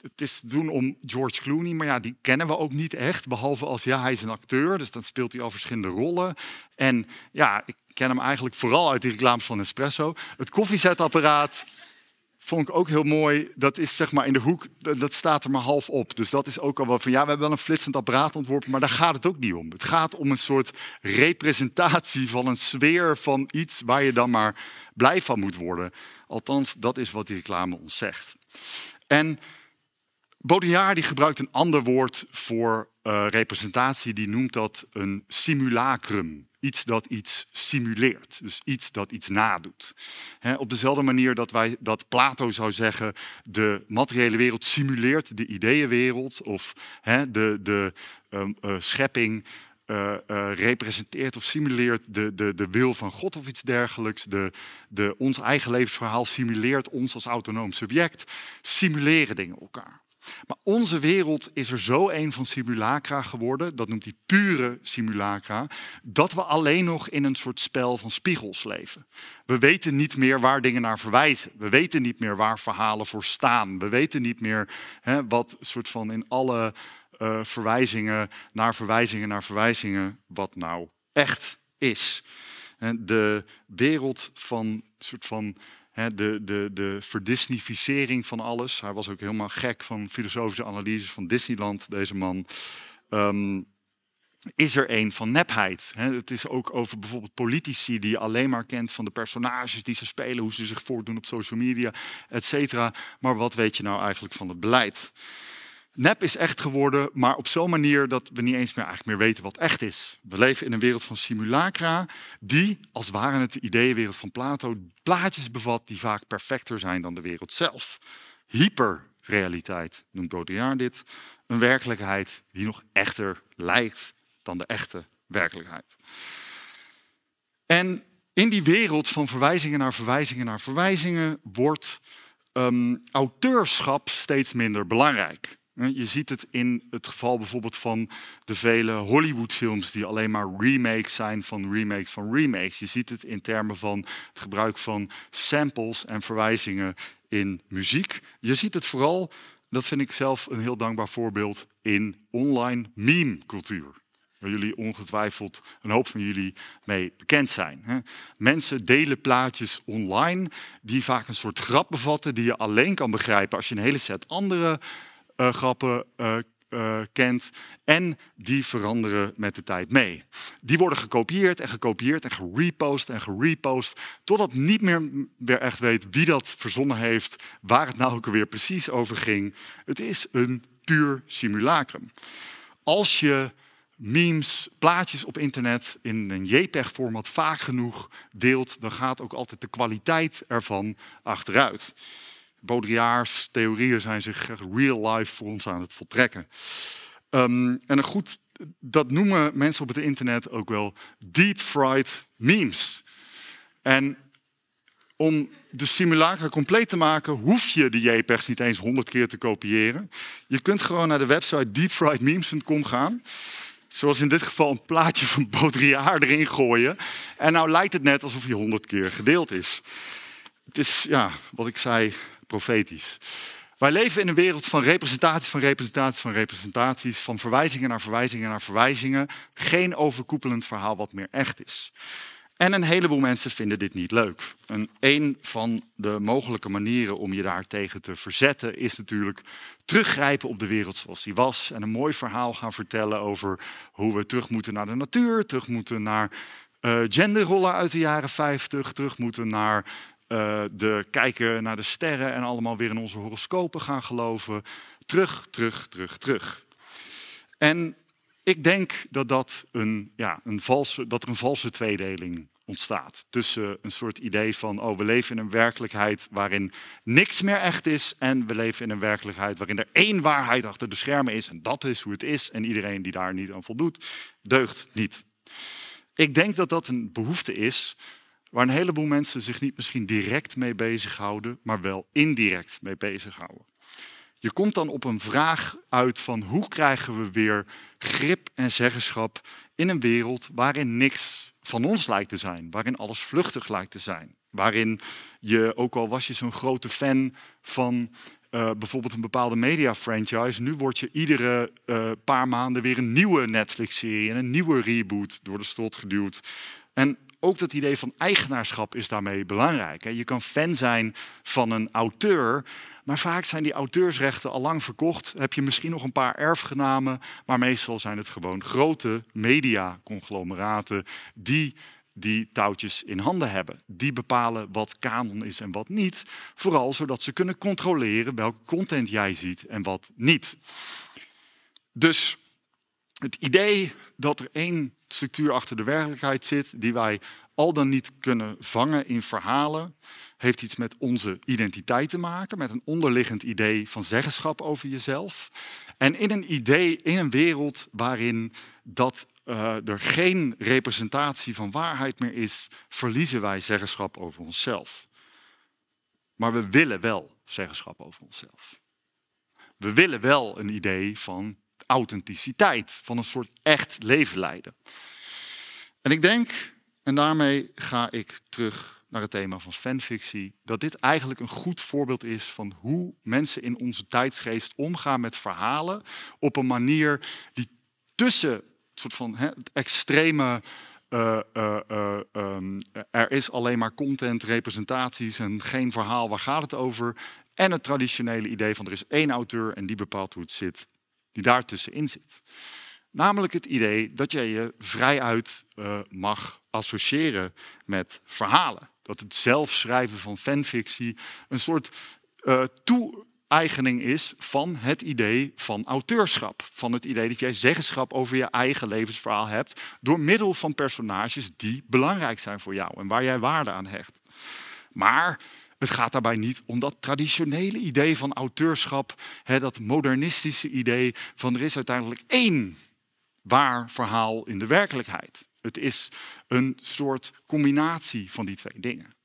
Het is te doen om George Clooney, maar ja, die kennen we ook niet echt. Behalve als, ja, hij is een acteur, dus dan speelt hij al verschillende rollen. En ja, ik ken hem eigenlijk vooral uit die reclames van Nespresso. Het koffiezetapparaat vond ik ook heel mooi. Dat is zeg maar in de hoek, dat staat er maar half op. Dus dat is ook al wel van ja, we hebben wel een flitsend apparaat ontworpen, maar daar gaat het ook niet om. Het gaat om een soort representatie van een sfeer van iets waar je dan maar blij van moet worden. Althans, dat is wat die reclame ons zegt. En Baudrillard die gebruikt een ander woord voor uh, representatie, die noemt dat een simulacrum. Iets dat iets simuleert, dus iets dat iets nadoet. op dezelfde manier dat, wij, dat Plato zou zeggen, de materiële wereld simuleert de ideeënwereld, of de, de um, uh, schepping uh, representeert of simuleert de, de, de wil van God of iets dergelijks. De, de, ons eigen levensverhaal simuleert ons als autonoom subject. Simuleren dingen elkaar. Maar onze wereld is er zo een van simulacra geworden, dat noemt hij pure simulacra, dat we alleen nog in een soort spel van spiegels leven. We weten niet meer waar dingen naar verwijzen. We weten niet meer waar verhalen voor staan. We weten niet meer hè, wat soort van in alle uh, verwijzingen naar verwijzingen naar verwijzingen, wat nou echt is. De wereld van soort van de, de, de verdisnificering van alles. Hij was ook helemaal gek van filosofische analyses van Disneyland, deze man. Um, is er een van nepheid. Het is ook over bijvoorbeeld politici die je alleen maar kent van de personages die ze spelen, hoe ze zich voordoen op social media, et cetera. Maar wat weet je nou eigenlijk van het beleid? Nep is echt geworden, maar op zo'n manier dat we niet eens meer, eigenlijk meer weten wat echt is. We leven in een wereld van simulacra, die, als waren het de ideeënwereld van Plato, plaatjes bevat die vaak perfecter zijn dan de wereld zelf. Hyperrealiteit noemt Baudrillard dit. Een werkelijkheid die nog echter lijkt dan de echte werkelijkheid. En in die wereld van verwijzingen naar verwijzingen naar verwijzingen wordt um, auteurschap steeds minder belangrijk. Je ziet het in het geval bijvoorbeeld van de vele Hollywoodfilms die alleen maar remakes zijn van remakes van remakes. Je ziet het in termen van het gebruik van samples en verwijzingen in muziek. Je ziet het vooral, dat vind ik zelf een heel dankbaar voorbeeld, in online meme-cultuur. Waar jullie ongetwijfeld een hoop van jullie mee bekend zijn. Mensen delen plaatjes online die vaak een soort grap bevatten die je alleen kan begrijpen als je een hele set andere grappen uh, uh, kent. En die veranderen met de tijd mee. Die worden gekopieerd en gekopieerd en gerepost en gerepost. Totdat niet meer weer echt weet wie dat verzonnen heeft. Waar het nou ook weer precies over ging. Het is een puur simulacrum. Als je memes, plaatjes op internet in een JPEG-format vaak genoeg deelt, dan gaat ook altijd de kwaliteit ervan achteruit. Baudrillards theorieën zijn zich real life voor ons aan het voltrekken. Um, en een goed, dat noemen mensen op het internet ook wel deep fried memes. En om de simulacra compleet te maken, hoef je de JPEGs niet eens honderd keer te kopiëren. Je kunt gewoon naar de website deepfriedmemes.com gaan. Zoals in dit geval een plaatje van Baudrillard erin gooien. En nou lijkt het net alsof je honderd keer gedeeld is. Het is, ja, wat ik zei, profetisch. Wij leven in een wereld van representaties, van representaties, van representaties, van verwijzingen naar verwijzingen naar verwijzingen. Geen overkoepelend verhaal wat meer echt is. En een heleboel mensen vinden dit niet leuk. En een van de mogelijke manieren om je daartegen te verzetten is natuurlijk teruggrijpen op de wereld zoals die was. En een mooi verhaal gaan vertellen over hoe we terug moeten naar de natuur, terug moeten naar uh, genderrollen uit de jaren 50, terug moeten naar uh, de kijken naar de sterren en allemaal weer in onze horoscopen gaan geloven. Terug, terug, terug, terug. En ik denk dat, dat, een, ja, een valse, dat er een valse tweedeling ontstaat. Tussen een soort idee van, oh, we leven in een werkelijkheid waarin niks meer echt is. En we leven in een werkelijkheid waarin er één waarheid achter de schermen is. En dat is hoe het is. En iedereen die daar niet aan voldoet, deugt niet. Ik denk dat dat een behoefte is Waar een heleboel mensen zich niet misschien direct mee bezighouden, maar wel indirect mee bezighouden. Je komt dan op een vraag uit van hoe krijgen we weer grip en zeggenschap in een wereld waarin niks van ons lijkt te zijn, waarin alles vluchtig lijkt te zijn, waarin je, ook al was je zo'n grote fan van uh, bijvoorbeeld een bepaalde media franchise, nu word je iedere uh, paar maanden weer een nieuwe Netflix-serie en een nieuwe reboot door de strot geduwd. En ook dat idee van eigenaarschap is daarmee belangrijk. Je kan fan zijn van een auteur, maar vaak zijn die auteursrechten al lang verkocht. Heb je misschien nog een paar erfgenamen, maar meestal zijn het gewoon grote mediaconglomeraten die die touwtjes in handen hebben. Die bepalen wat kanon is en wat niet. Vooral zodat ze kunnen controleren welke content jij ziet en wat niet. Dus het idee dat er één structuur achter de werkelijkheid zit, die wij al dan niet kunnen vangen in verhalen, heeft iets met onze identiteit te maken, met een onderliggend idee van zeggenschap over jezelf. En in een idee, in een wereld waarin dat uh, er geen representatie van waarheid meer is, verliezen wij zeggenschap over onszelf. Maar we willen wel zeggenschap over onszelf. We willen wel een idee van authenticiteit, van een soort echt leven leiden. En ik denk, en daarmee ga ik terug naar het thema van fanfictie, dat dit eigenlijk een goed voorbeeld is van hoe mensen in onze tijdsgeest omgaan met verhalen op een manier die tussen soort van het extreme. Uh, uh, er is alleen maar content, representaties en geen verhaal, waar gaat het over? En het traditionele idee van er is één auteur en die bepaalt hoe het zit, die daartussenin zit. Namelijk het idee dat jij je vrijuit uh, mag associëren met verhalen. Dat het zelf schrijven van fanfictie een soort uh, toe eigening is van het idee van auteurschap. Van het idee dat jij zeggenschap over je eigen levensverhaal hebt door middel van personages die belangrijk zijn voor jou en waar jij waarde aan hecht. Maar het gaat daarbij niet om dat traditionele idee van auteurschap, hè, dat modernistische idee van er is uiteindelijk één waar verhaal in de werkelijkheid. Het is een soort combinatie van die twee dingen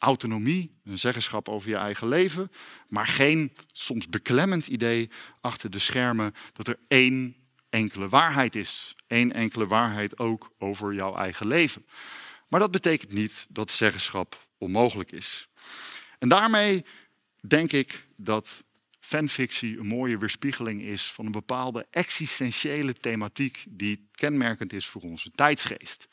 autonomie, een zeggenschap over je eigen leven, maar geen soms beklemmend idee achter de schermen dat er één enkele waarheid is. Eén enkele waarheid ook over jouw eigen leven. Maar dat betekent niet dat zeggenschap onmogelijk is. En daarmee denk ik dat fanfictie een mooie weerspiegeling is van een bepaalde existentiële thematiek die kenmerkend is voor onze tijdsgeest.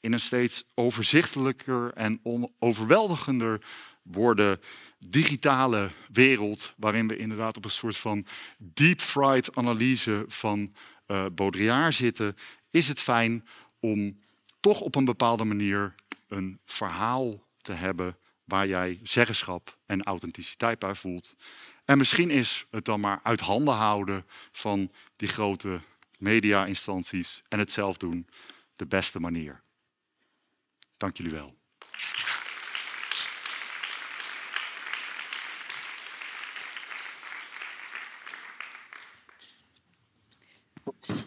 In een steeds overzichtelijker en onoverweldigender worden digitale wereld, waarin we inderdaad op een soort van deep fried analyse van uh, Baudrillard zitten, is het fijn om toch op een bepaalde manier een verhaal te hebben waar jij zeggenschap en authenticiteit bij voelt. En misschien is het dan maar uit handen houden van die grote media-instanties en het zelf doen de beste manier. Dank jullie wel. Oeps.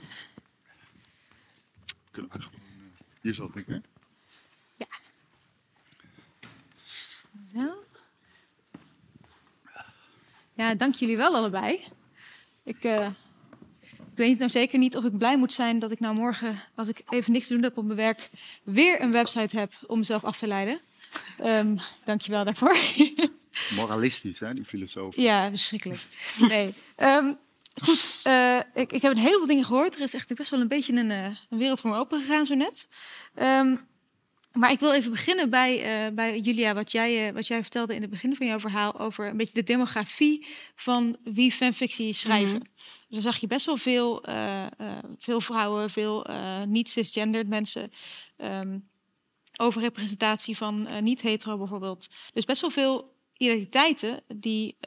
Kunnen we gewoon, uh, hier zal ik, hè? Ja. Zo. Ja, dank jullie wel allebei. Ik, uh, ik weet nou zeker niet of ik blij moet zijn dat ik nou morgen, als ik even niks te doen heb op mijn werk, weer een website heb om mezelf af te leiden. Um, Dank je wel daarvoor. [laughs] Moralistisch, hè, die filosoof. Ja, verschrikkelijk. Nee. Um, goed, uh, ik, ik heb een heleboel dingen gehoord. Er is echt best wel een beetje een, uh, een wereld voor me open gegaan zo net. Um, maar ik wil even beginnen bij, uh, bij Julia, wat jij, uh, wat jij vertelde in het begin van jouw verhaal over een beetje de demografie van wie fanfictie schrijven. Mm -hmm. Dan zag je best wel veel, uh, veel vrouwen, veel niet-cisgendered mensen, um, overrepresentatie van niet-hetero bijvoorbeeld. Dus best wel veel identiteiten die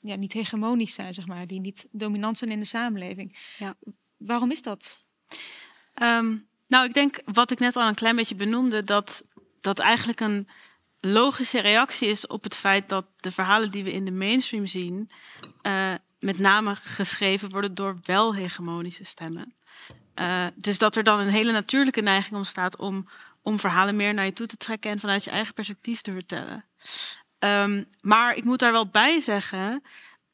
ja, niet hegemonisch zijn, zeg maar, die niet dominant zijn in de samenleving. Ja. Waarom is dat? Um nou, ik denk wat ik net al een klein beetje benoemde, dat dat eigenlijk een logische reactie is op het feit dat de verhalen die we in de mainstream zien, uh, met name geschreven worden door wel hegemonische stemmen. Uh, dus dat er dan een hele natuurlijke neiging ontstaat om, om verhalen meer naar je toe te trekken en vanuit je eigen perspectief te vertellen. Um, maar ik moet daar wel bij zeggen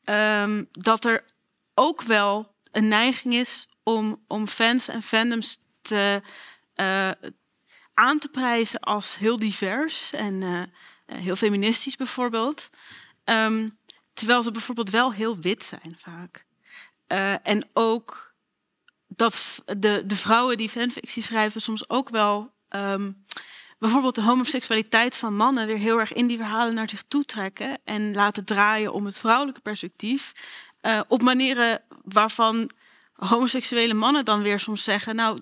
um, dat er ook wel een neiging is om, om fans en fandoms te, uh, aan te prijzen als heel divers en uh, heel feministisch bijvoorbeeld. Um, terwijl ze bijvoorbeeld wel heel wit zijn vaak. En ook dat de, de vrouwen die fanfictie schrijven soms ook wel um, bijvoorbeeld de homoseksualiteit van mannen weer heel erg in die verhalen naar zich toe trekken en laten draaien om het vrouwelijke perspectief. Op manieren waarvan homoseksuele mannen dan weer soms zeggen: Nou,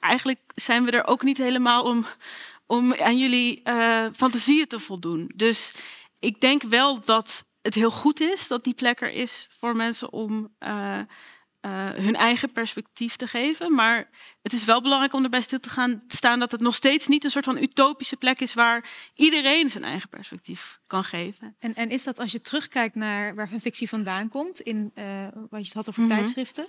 eigenlijk zijn we er ook niet helemaal om, om aan jullie uh, fantasieën te voldoen. Dus ik denk wel dat het heel goed is dat die plek er is voor mensen om uh, uh, hun eigen perspectief te geven. Maar het is wel belangrijk om erbij stil te gaan staan dat het nog steeds niet een soort van utopische plek is waar iedereen zijn eigen perspectief kan geven. En, en is dat als je terugkijkt naar waar fictie vandaan komt, in uh, wat je het had over mm -hmm. tijdschriften,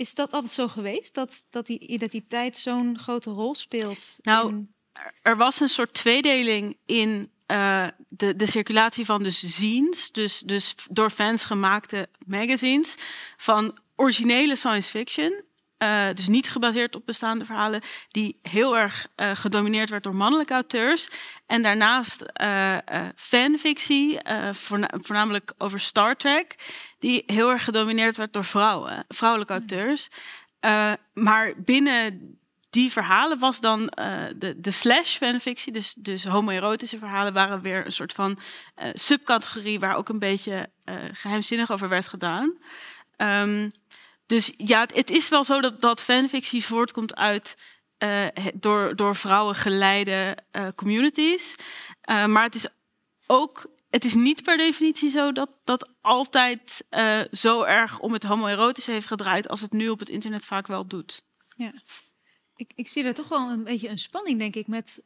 is dat altijd zo geweest dat, dat die identiteit zo'n grote rol speelt? Nou, in... er was een soort tweedeling in uh, de, de circulatie van dus zines, dus, dus door fans gemaakte magazines, van originele science fiction. Uh, dus niet gebaseerd op bestaande verhalen, die heel erg uh, gedomineerd werd door mannelijke auteurs. En daarnaast uh, fanfictie, voorna voornamelijk over Star Trek, die heel erg gedomineerd werd door vrouwen, vrouwelijke auteurs. maar binnen die verhalen was dan de, de slash fanfictie, dus, dus homoerotische verhalen, waren weer een soort van subcategorie waar ook een beetje geheimzinnig over werd gedaan. Um, dus ja, het, is wel zo dat, dat fanfictie voortkomt uit uh, door, door vrouwen geleide uh, communities. Uh, maar het is ook, het is niet per definitie zo dat dat altijd zo erg om het homoerotische heeft gedraaid als het nu op het internet vaak wel doet. Ja. Ik, ik zie er toch wel een beetje een spanning, denk ik, met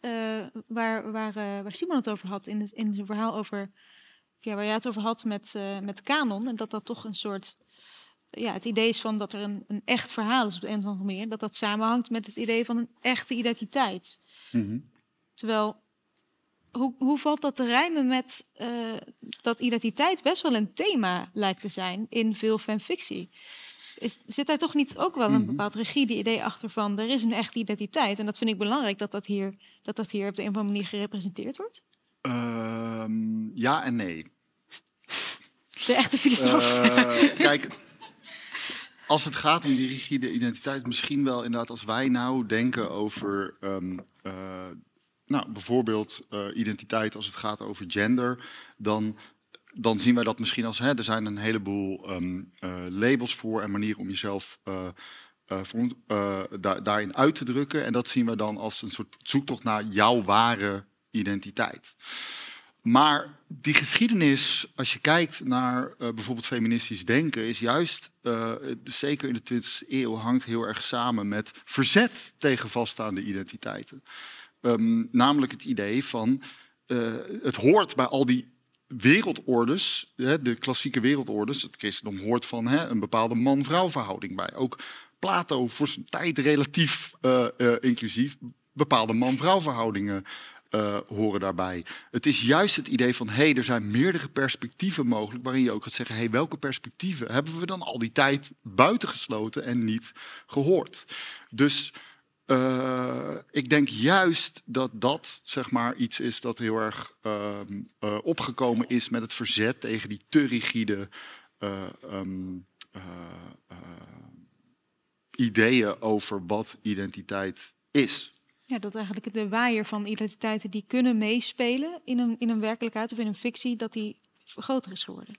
waar, waar, waar Simon het over had in, in zijn verhaal over, ja, waar jij het over had met, met kanon. En dat dat toch een soort ja, het idee is van dat er een, een echt verhaal is op de een of andere manier. Dat dat samenhangt met het idee van een echte identiteit. Mm -hmm. Terwijl, hoe, hoe valt dat te rijmen met uh, dat identiteit best wel een thema lijkt te zijn in veel fanfictie? Is, zit daar toch niet ook wel een -hmm. bepaald rigide idee achter van er is een echte identiteit? En dat vind ik belangrijk dat dat hier, dat dat hier op de een of andere manier gerepresenteerd wordt? Uh, ja en nee. De echte filosoof. Uh, kijk, als het gaat om die rigide identiteit, misschien wel inderdaad als wij nou denken over um, uh, nou, bijvoorbeeld uh, identiteit als het gaat over gender, dan, dan zien wij dat misschien als hè, er zijn een heleboel um, uh, labels voor en manieren om jezelf daarin uit te drukken. En dat zien we dan als een soort zoektocht naar jouw ware identiteit. Maar die geschiedenis, als je kijkt naar uh, bijvoorbeeld feministisch denken, is juist, uh, zeker in de 20e eeuw, hangt heel erg samen met verzet tegen vaststaande identiteiten. Um, namelijk het idee van uh, het hoort bij al die wereldordes, hè, de klassieke wereldordes, het christendom hoort van hè, een bepaalde man-vrouw verhouding bij. Ook Plato voor zijn tijd relatief inclusief bepaalde man-vrouw verhoudingen uh, horen daarbij. Het is juist het idee van, hé, hey, er zijn meerdere perspectieven mogelijk, waarin je ook gaat zeggen, hé, hey, welke perspectieven hebben we dan al die tijd buitengesloten en niet gehoord? Dus uh, ik denk juist dat dat, zeg maar, iets is dat heel erg uh, opgekomen is met het verzet tegen die te rigide um, ideeën over wat identiteit is. Ja, dat eigenlijk de waaier van identiteiten die kunnen meespelen in een, in een werkelijkheid of in een fictie, dat die groter is geworden.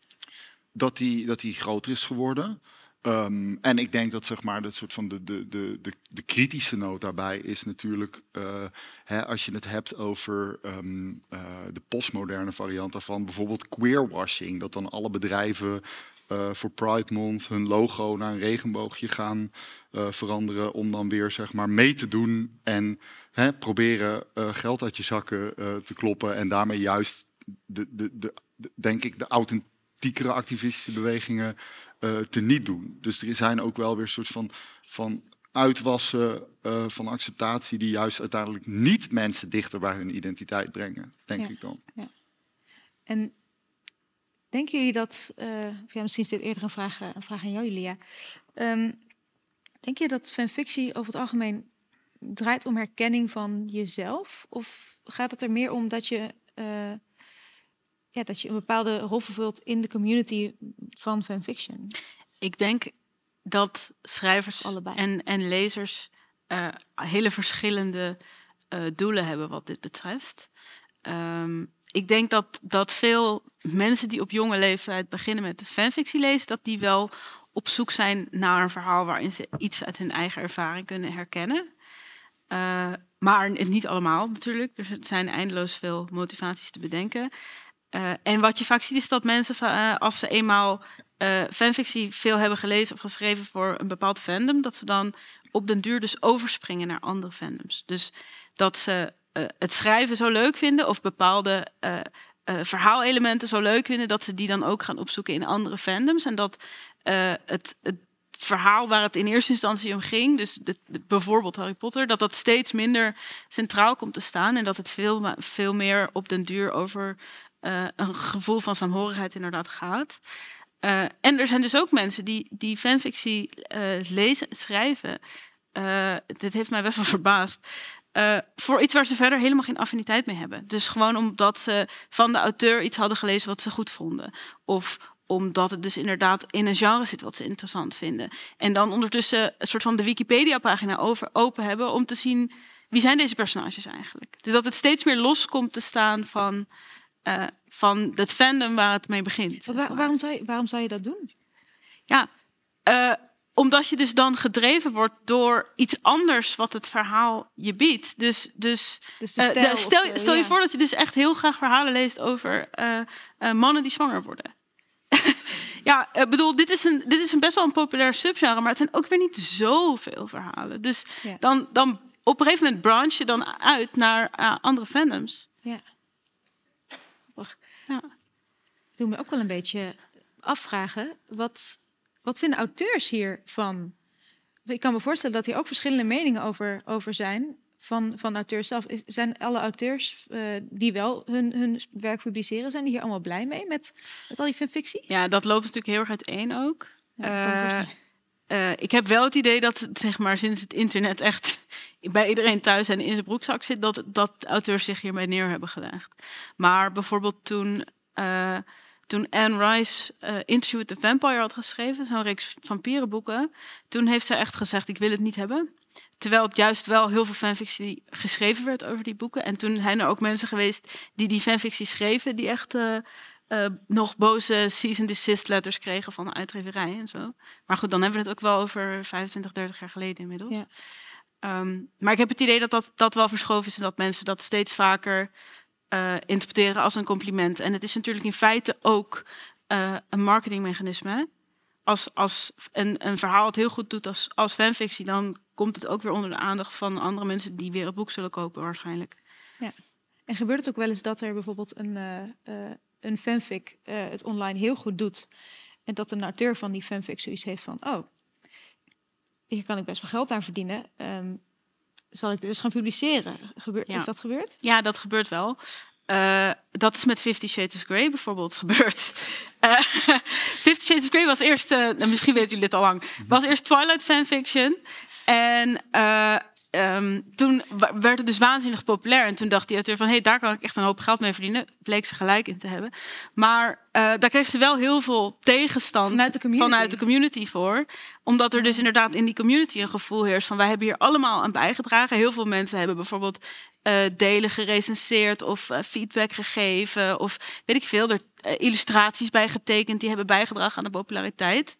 Dat die, dat die groter is geworden. Um, en ik denk dat zeg maar, dat soort van de, de, de, de, de kritische noot daarbij is natuurlijk, uh, hè, als je het hebt over um, uh, de postmoderne variant daarvan, bijvoorbeeld queerwashing, dat dan alle bedrijven uh, voor Pride Month hun logo naar een regenboogje gaan uh, veranderen. Om dan weer zeg maar mee te doen en hè, proberen uh, geld uit je zakken te kloppen. En daarmee juist, de, de, de, de, denk ik, de authentiekere activistische bewegingen te niet doen. Dus er zijn ook wel weer soort van, van uitwassen van acceptatie die juist uiteindelijk niet mensen dichter bij hun identiteit brengen, denk ja. ik dan. Ja. En Denken jullie dat, uh, ja, misschien is dit eerder een vraag, een vraag aan jou, Julia. Um, denk je dat fanfictie over het algemeen draait om herkenning van jezelf? Of gaat het er meer om dat je, uh, ja, dat je een bepaalde rol vervult in de community van fanfiction? Ik denk dat schrijvers en, en lezers uh, hele verschillende eh, doelen hebben wat dit betreft. Ehm, ik denk dat, dat veel mensen die op jonge leeftijd beginnen met fanfictie lezen, dat die wel op zoek zijn naar een verhaal waarin ze iets uit hun eigen ervaring kunnen herkennen. Uh, maar niet allemaal natuurlijk. Er zijn eindeloos veel motivaties te bedenken. Uh, en wat je vaak ziet is dat mensen, uh, als ze eenmaal fanfictie veel hebben gelezen of geschreven voor een bepaald fandom, dat ze dan op den duur dus overspringen naar andere fandoms. Dus dat ze het schrijven zo leuk vinden of bepaalde verhaalelementen zo leuk vinden, dat ze die dan ook gaan opzoeken in andere fandoms. En dat het, het verhaal waar het in eerste instantie om ging, dus bijvoorbeeld Harry Potter, dat dat steeds minder centraal komt te staan en dat het veel, veel meer op den duur over een gevoel van saamhorigheid inderdaad gaat. En er zijn dus ook mensen die, die fanfictie lezen en schrijven. dit heeft mij best wel verbaasd. Voor iets waar ze verder helemaal geen affiniteit mee hebben. Dus gewoon omdat ze van de auteur iets hadden gelezen wat ze goed vonden. Of omdat het dus inderdaad in een genre zit wat ze interessant vinden. En dan ondertussen een soort van de Wikipedia-pagina over open hebben om te zien wie zijn deze personages eigenlijk. Dus dat het steeds meer los komt te staan van, uh, van het fandom waar het mee begint. Wat, waarom, zou je, waarom zou je dat doen? Ja, uh, omdat je dus dan gedreven wordt door iets anders wat het verhaal je biedt. Dus, dus, dus uh, stel, stel, stel je voor dat je dus echt heel graag verhalen leest over mannen die zwanger worden. [laughs] ja, ik bedoel, dit is, een, dit is een best wel een populair subgenre, maar het zijn ook weer niet zoveel verhalen. Dus dan, dan op een gegeven moment branch je dan uit naar andere fandoms. Ja. ja. Ik doe me ook wel een beetje afvragen, wat, wat vinden auteurs hiervan? Ik kan me voorstellen dat hier ook verschillende meningen over, over zijn van, van auteurs zelf. Is, zijn alle auteurs uh, die wel hun, hun werk publiceren, zijn die hier allemaal blij mee met, met al die fanfictie? Ja, dat loopt natuurlijk heel erg uiteen ook. Ja, uh, uh, ik heb wel het idee dat zeg maar, sinds het internet echt bij iedereen thuis en in zijn broekzak zit, dat, dat auteurs zich hiermee neer hebben gelegd. Maar bijvoorbeeld toen toen Anne Rice uh, Interview with the Vampire had geschreven, zo'n reeks vampierenboeken, toen heeft zij echt gezegd: Ik wil het niet hebben. Terwijl het juist wel heel veel fanfictie geschreven werd over die boeken. En toen zijn er ook mensen geweest die die fanfictie schreven, die echt uh, uh, nog boze cease desist letters kregen van de uitgeverij en zo. Maar goed, dan hebben we het ook wel over 25, 30 jaar geleden inmiddels. Ja. Um, maar ik heb het idee dat, dat dat wel verschoven is en dat mensen dat steeds vaker uh, interpreteren als een compliment. En het is natuurlijk in feite ook uh, een marketingmechanisme. Als, als een, een verhaal het heel goed doet als, als fanfictie, dan komt het ook weer onder de aandacht van andere mensen die weer het boek zullen kopen waarschijnlijk. Ja. En gebeurt het ook wel eens dat er bijvoorbeeld een, uh, een fanfic het online heel goed doet en dat een auteur van die fanfic zoiets heeft van, oh, hier kan ik best wel geld aan verdienen. Um, zal ik dit eens gaan publiceren? Gebeurt, Is dat gebeurd? Ja, dat gebeurt wel. Uh, dat is met Fifty Shades of Grey bijvoorbeeld [laughs] gebeurd. Uh, [laughs] Fifty Shades of Grey was eerst, uh, misschien weten jullie dit al lang, was eerst Twilight fanfiction. En um, toen werd het dus waanzinnig populair. En toen dacht die auteur van, hé, hey, daar kan ik echt een hoop geld mee verdienen. Bleek ze gelijk in te hebben. Maar uh, daar kreeg ze wel heel veel tegenstand vanuit de, vanuit de, community voor. Omdat er dus inderdaad in die community een gevoel heerst van, wij hebben hier allemaal aan bijgedragen. Heel veel mensen hebben bijvoorbeeld uh, delen gerecenseerd of uh, feedback gegeven. Of weet ik veel, er illustraties bij getekend. Die hebben bijgedragen aan de populariteit.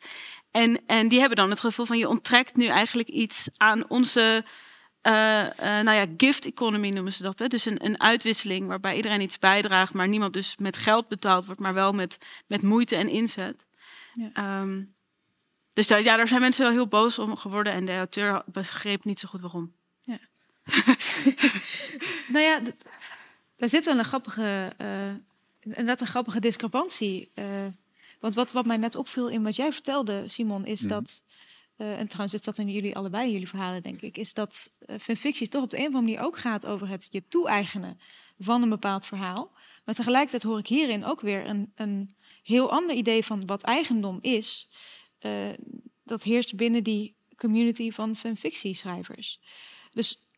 En, en die hebben dan het gevoel van, je onttrekt nu eigenlijk iets aan onze uh, uh, nou ja, gift economy noemen ze dat. Hè? Dus een, een uitwisseling waarbij iedereen iets bijdraagt, maar niemand dus met geld betaald wordt, maar wel met, met moeite en inzet. Ja. Um, dus daar, ja, daar zijn mensen wel heel boos om geworden en de auteur begreep niet zo goed waarom. Ja. [laughs] nou ja, daar zit wel een grappige, uh, net een grappige discrepantie. want wat, wat mij net opviel in wat jij vertelde, Simon, is mm. dat uh, en trouwens, zit dat in jullie allebei, jullie verhalen, denk ik, is dat uh, fanfictie toch op de een of andere manier ook gaat over het je toe-eigenen van een bepaald verhaal. Maar tegelijkertijd hoor ik hierin ook weer een, een heel ander idee van wat eigendom is. Uh, dat heerst binnen die community van fanfictieschrijvers. Dus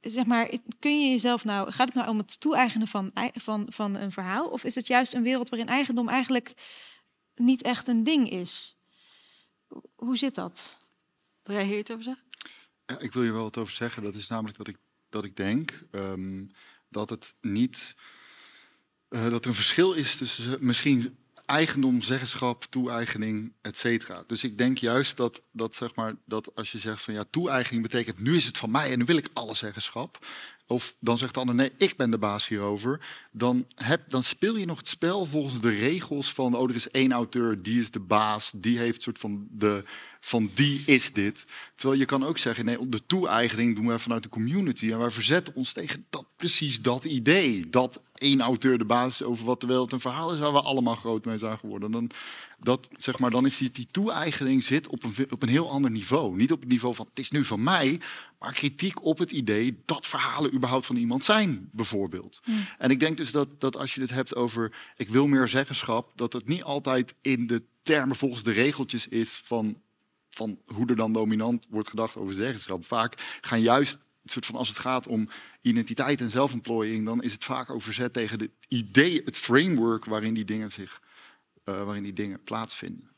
zeg maar, kun je jezelf nou, gaat het nou om het toe-eigenen van, van, van een verhaal? Of is het juist een wereld waarin eigendom eigenlijk niet echt een ding is? Hoe zit dat? Wil jij hier iets over zeggen? Ja, ik wil je wel wat over zeggen. Dat is namelijk dat ik dat ik denk ehm, dat het niet. eh, dat er een verschil is tussen eh, misschien eigendom, zeggenschap, toe-eigening, et cetera. Dus ik denk juist dat, dat, zeg maar, dat als je zegt van ja, toe-eigening betekent nu is het van mij en nu wil ik alle zeggenschap. Of dan zegt de ander nee, ik ben de baas hierover. Dan, heb, dan speel je nog het spel volgens de regels van oh, er is één auteur, die is de baas, die heeft soort van de van die is dit. Terwijl je kan ook zeggen, nee, de toe-eigening doen we vanuit de community. En wij verzetten ons tegen dat, precies dat idee. Dat één auteur de basis is over wat de wereld een verhaal is waar we allemaal groot mee zijn geworden. Dan, dat, zeg maar, dan is die, die toe-eigening zit op een, op een heel ander niveau. Niet op het niveau van het is nu van mij, maar kritiek op het idee dat verhalen überhaupt van iemand zijn, bijvoorbeeld. En ik denk dus dat, dat als je het hebt over ik wil meer zeggenschap, dat het niet altijd in de termen volgens de regeltjes is van van hoe er dan dominant wordt gedacht over zeggenschap. Vaak gaan juist, soort van als het gaat om identiteit en zelfontplooiing, dan is het vaak ook verzet tegen het idee, het framework waarin die dingen zich, uh, waarin die dingen plaatsvinden.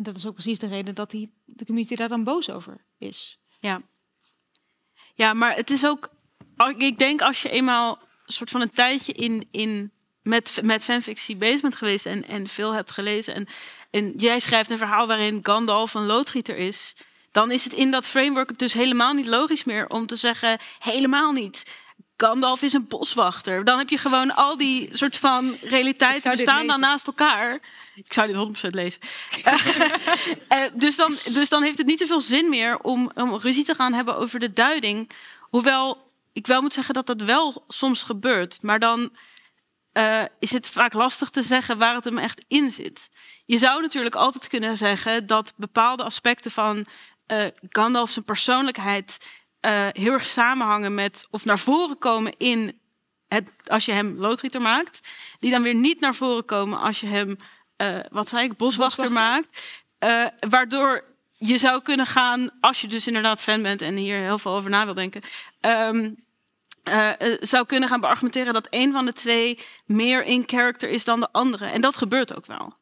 En dat is ook precies de reden dat die, de community daar dan boos over is. Ja. Ja, maar het is ook, ik denk als je eenmaal een soort van een tijdje in, in met, met fanfictie bezig bent geweest en, en veel hebt gelezen. En, en jij schrijft een verhaal waarin Gandalf een loodgieter is. Dan is het in dat framework dus helemaal niet logisch meer om te zeggen: helemaal niet. Gandalf is een boswachter. Dan heb je gewoon al die soort van realiteiten bestaan dan naast elkaar. Ik zou dit 100% lezen. [laughs] dus, dan, dus dan heeft het niet zoveel zin meer om, om ruzie te gaan hebben over de duiding. Hoewel ik wel moet zeggen dat dat wel soms gebeurt. Maar dan uh, is het vaak lastig te zeggen waar het hem echt in zit. Je zou natuurlijk altijd kunnen zeggen dat bepaalde aspecten van uh, Gandalf zijn persoonlijkheid uh, heel erg samenhangen met of naar voren komen in het, als je hem loodgieter maakt, die dan weer niet naar voren komen als je hem, wat zei ik, boswachter, boswachter. maakt. waardoor je zou kunnen gaan, als je dus inderdaad fan bent en hier heel veel over na wil denken. Um, uh, zou kunnen gaan beargumenteren dat een van de twee meer in character is dan de andere. En dat gebeurt ook wel.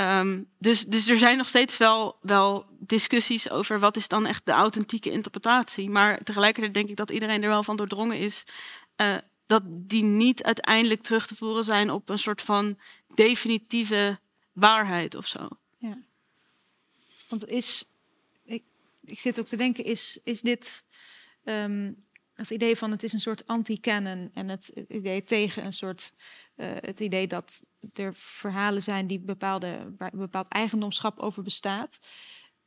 Um, dus, dus er zijn nog steeds wel, wel discussies over wat is dan echt de authentieke interpretatie. Maar tegelijkertijd denk ik dat iedereen er wel van doordrongen is uh, dat die niet uiteindelijk terug te voeren zijn op een soort van definitieve waarheid of zo. Ja. Want is, ik, zit ook te denken, is, is dit um, het idee van het is een soort anti-canon en het idee tegen een soort uh, het idee dat er verhalen zijn die bepaalde, bepaald eigendomschap over bestaat.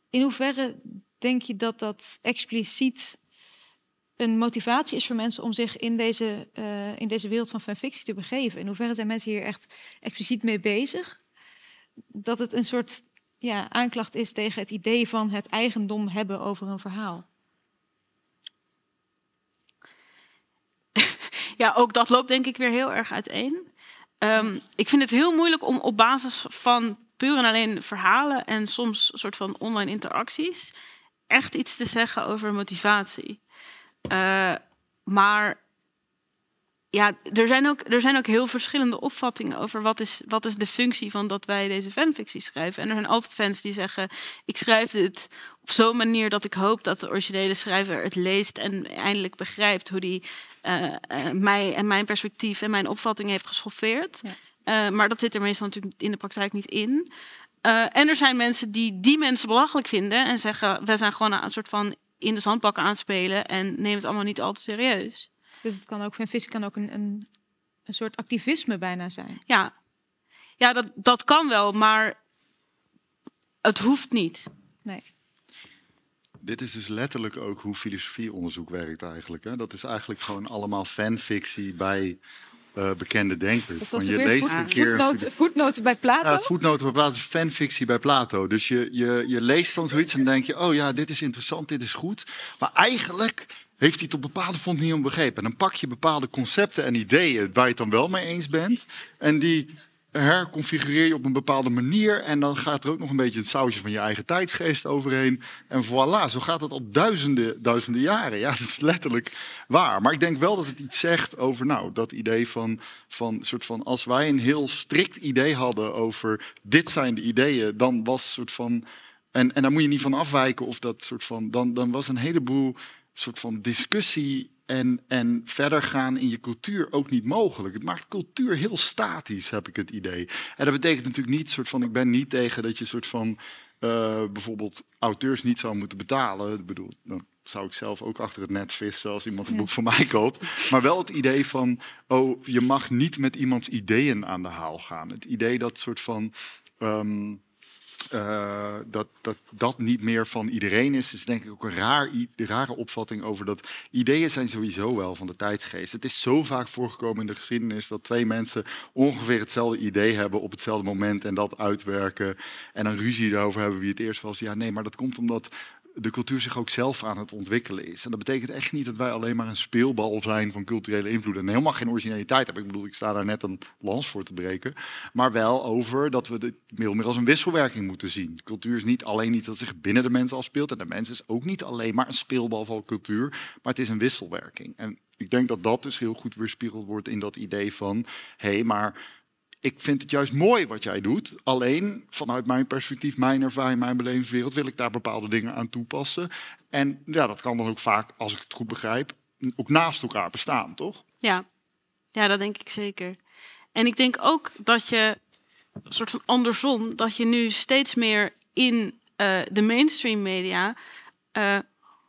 In hoeverre denk je dat dat expliciet een motivatie is voor mensen om zich in deze, uh, in deze wereld van fanfictie te begeven? In hoeverre zijn mensen hier echt expliciet mee bezig? Dat het een soort ja, aanklacht is tegen het idee van het eigendom hebben over een verhaal. Ja, ook dat loopt denk ik weer heel erg uiteen. Um, ik vind het heel moeilijk om op basis van puur en alleen verhalen en soms soort van online interacties echt iets te zeggen over motivatie. Uh, maar ja, er zijn, ook, er zijn ook heel verschillende opvattingen over wat is, wat is de functie van dat wij deze fanfictie schrijven. En er zijn altijd fans die zeggen: Ik schrijf dit op zo'n manier dat ik hoop dat de originele schrijver het leest en eindelijk begrijpt hoe die uh, uh, mij en mijn perspectief en mijn opvatting heeft geschoffeerd. Ja. Uh, maar dat zit er meestal natuurlijk in de praktijk niet in. en er zijn mensen die die mensen belachelijk vinden en zeggen: wij zijn gewoon een soort van in de zandbakken aanspelen en nemen het allemaal niet al te serieus. Dus het kan ook, kan ook een, een, een soort activisme bijna zijn. Ja, ja dat, dat kan wel, maar het hoeft niet. Nee. Dit is dus letterlijk ook hoe filosofieonderzoek werkt eigenlijk. Hè? Dat is eigenlijk gewoon allemaal fanfictie bij uh, bekende denkers. Van je leest voet, een keer voetnoten, voetnoten bij Plato. Ja, voetnoten bij Plato fanfictie bij Plato. Dus je, je, je leest dan zoiets en denk je: oh ja, dit is interessant, dit is goed. Maar eigenlijk heeft hij tot bepaalde vond niet om begrepen. En dan pak je bepaalde concepten en ideeën waar je het dan wel mee eens bent. En die herconfigureer je op een bepaalde manier. En dan gaat er ook nog een beetje het sausje van je eigen tijdsgeest overheen. En voilà, zo gaat het al duizenden, duizenden jaren. Ja, [laughs] dat is letterlijk waar. Maar ik denk wel dat het iets zegt over nou, dat idee van, van, soort van als wij een heel strikt idee hadden over dit zijn de ideeën, dan was soort van. En, en daar moet je niet van afwijken of dat soort van. Dan, dan was een heleboel soort van discussie en, en verder gaan in je cultuur ook niet mogelijk. Het maakt cultuur heel statisch, heb ik het idee. En dat betekent natuurlijk niet, soort van, ik ben niet tegen dat je soort van eh, bijvoorbeeld auteurs niet zou moeten betalen. Ik bedoel, dan zou ik zelf ook achter het net vissen als iemand een boek voor mij koopt. Maar wel het idee van, oh, je mag niet met iemands ideeën aan de haal gaan. Het idee dat soort van. ehm, eh, dat, dat dat niet meer van iedereen is, is denk ik ook een raar, rare opvatting over dat ideeën zijn sowieso wel van de tijdsgeest. Het is zo vaak voorgekomen in de geschiedenis dat twee mensen ongeveer hetzelfde idee hebben op hetzelfde moment en dat uitwerken en dan ruzie erover hebben wie het eerst was. Ja, nee, maar dat komt omdat de cultuur zich ook zelf aan het ontwikkelen is. En dat betekent echt niet dat wij alleen maar een speelbal zijn van culturele invloed en helemaal geen originaliteit hebben. Ik bedoel, ik sta daar net een lans voor te breken. Maar wel over dat we het veel meer als een wisselwerking moeten zien. Cultuur is niet alleen iets dat zich binnen de mensen afspeelt. En de mens is ook niet alleen maar een speelbal van cultuur. Maar het is een wisselwerking. En ik denk dat dat dus heel goed weerspiegeld wordt in dat idee van... hé, hey, maar ik vind het juist mooi wat jij doet. Alleen vanuit mijn perspectief, mijn ervaring, mijn belevingswereld wil ik daar bepaalde dingen aan toepassen. En ja, dat kan dan ook vaak, als ik het goed begrijp, ook naast elkaar bestaan, toch? Ja. ja, dat denk ik zeker. En ik denk ook dat je, een soort van andersom, dat je nu steeds meer in eh, de mainstream media eh,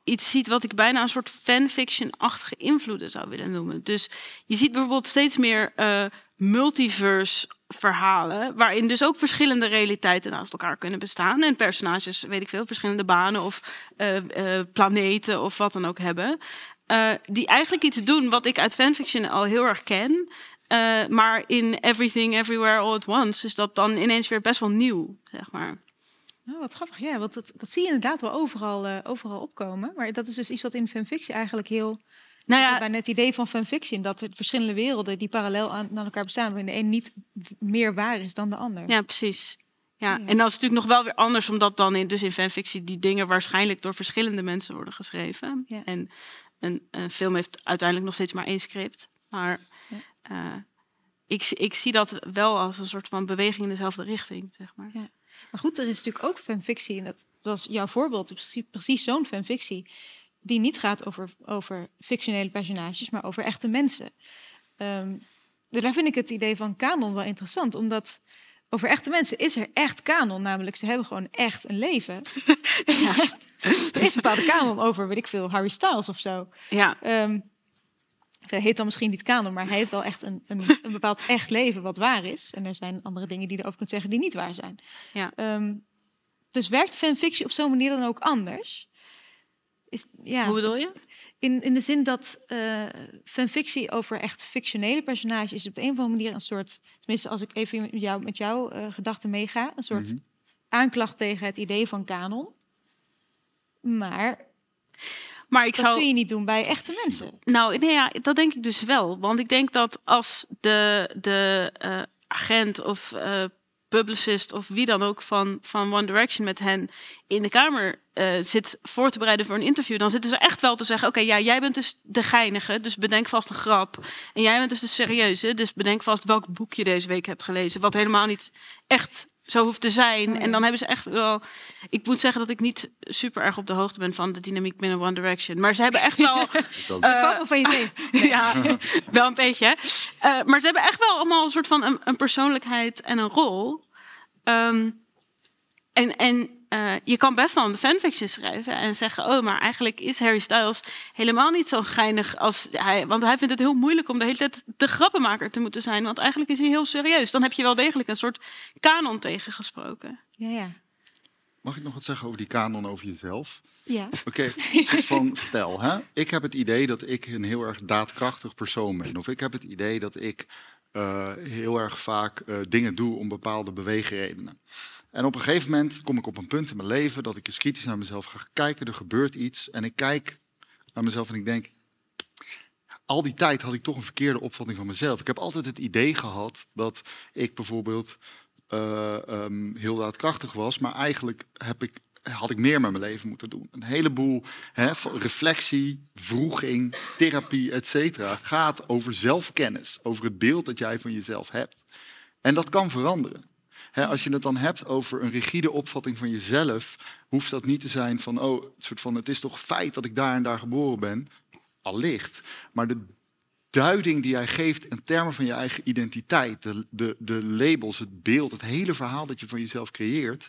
iets ziet wat ik bijna een soort fanfiction-achtige invloeden zou willen noemen. Dus je ziet bijvoorbeeld steeds meer eh, multiverse verhalen, waarin dus ook verschillende realiteiten naast elkaar kunnen bestaan. En personages, weet ik veel, verschillende banen of eh, eh, planeten of wat dan ook hebben. Eh, die eigenlijk iets doen wat ik uit fanfiction al heel erg ken. maar in Everything, Everywhere, All at Once is dat dan ineens weer best wel nieuw, zeg maar. Nou, wat grappig. Ja, want dat, dat zie je inderdaad wel overal, overal opkomen. Maar dat is dus iets wat in fanfiction eigenlijk heel... Nou Ja. het idee van fanfiction, dat er verschillende werelden die parallel aan, aan elkaar bestaan, waarin de een niet meer waar is dan de ander. ja precies. Ja, en dan is natuurlijk nog wel weer anders, omdat dan in, dus in fanfictie die dingen waarschijnlijk door verschillende mensen worden geschreven. Ja. En een, een film heeft uiteindelijk nog steeds maar één script. Maar Ja. eh, ik, ik zie dat wel als een soort van beweging in dezelfde richting, zeg maar. Ja. Maar goed, er is natuurlijk ook fanfictie. En dat was jouw voorbeeld. Precies, precies zo'n fanfictie. Die niet gaat over, over fictionele personages, maar over echte mensen. Ehm, daar vind ik het idee van kanon wel interessant. Omdat over echte mensen is er echt kanon. Namelijk, ze hebben gewoon echt een leven. [laughs] [laughs] er is een bepaalde kanon over, weet ik veel, Harry Styles of zo. Ja, Ehm, hij heet dan misschien niet kanon, maar hij heeft wel echt een, een, [laughs] een bepaald echt leven wat waar is. En er zijn andere dingen die je erover kunt zeggen die niet waar zijn. Ja. Ehm, dus werkt fanfiction op zo'n manier dan ook anders? Is, ja, hoe bedoel je? in, in de zin dat eh fanfictie over echt fictionele personages is op de een of andere manier een soort, tenminste als ik even met jou, met jouw eh, gedachten meega, een soort aanklacht tegen het idee van kanon. Maar Maar ik dat zou... kun je niet doen bij echte mensen. Nou, nee, ja, dat denk ik dus wel. Want ik denk dat als de, de eh, agent of eh, publicist of wie dan ook van, van One Direction met hen in de kamer eh, zit voor te bereiden voor een interview, dan zitten ze echt wel te zeggen: Oké, ja, jij bent dus de geinige, dus bedenk vast een grap. En jij bent dus de serieuze, dus bedenk vast welk boek je deze week hebt gelezen. Wat helemaal niet echt zo hoeft te zijn. Oh, ja. En dan hebben ze echt wel. Ik moet zeggen dat ik niet super erg op de hoogte ben van de dynamiek binnen One Direction. Maar ze hebben echt wel. Uh, van je tegen. ja, wel een beetje. Eh, maar ze hebben echt wel allemaal een soort van een, een persoonlijkheid en een rol. Ehm, en en eh, je kan best wel een fanfiction schrijven en zeggen: Oh, maar eigenlijk is Harry Styles helemaal niet zo geinig als hij. Want hij vindt het heel moeilijk om de hele tijd de grappenmaker te moeten zijn. Want eigenlijk is hij heel serieus. Dan heb je wel degelijk een soort kanon tegengesproken. Ja, ja. Mag ik nog wat zeggen over die kanon over jezelf? ja. Oké, soort van [laughs] stel, hè? ik heb het idee dat ik een heel erg daadkrachtig persoon ben. Of ik heb het idee dat ik eh, heel erg vaak eh, dingen doe om bepaalde beweegredenen. En op een gegeven moment kom ik op een punt in mijn leven dat ik eens kritisch naar mezelf ga kijken. Er gebeurt iets en ik kijk naar mezelf en ik denk, al die tijd had ik toch een verkeerde opvatting van mezelf. Ik heb altijd het idee gehad dat ik bijvoorbeeld eh, ehm, heel daadkrachtig was, maar eigenlijk heb ik, had ik meer met mijn leven moeten doen. Een heleboel hè, reflectie, vroeging, therapie, et gaat over zelfkennis, over het beeld dat jij van jezelf hebt. En dat kan veranderen. Als je het dan hebt over een rigide opvatting van jezelf, hoeft dat niet te zijn van, oh, het, soort van, het is toch feit dat ik daar en daar geboren ben. Allicht. Maar de duiding die jij geeft in termen van je eigen identiteit, de, de, de labels, het beeld, het hele verhaal dat je van jezelf creëert,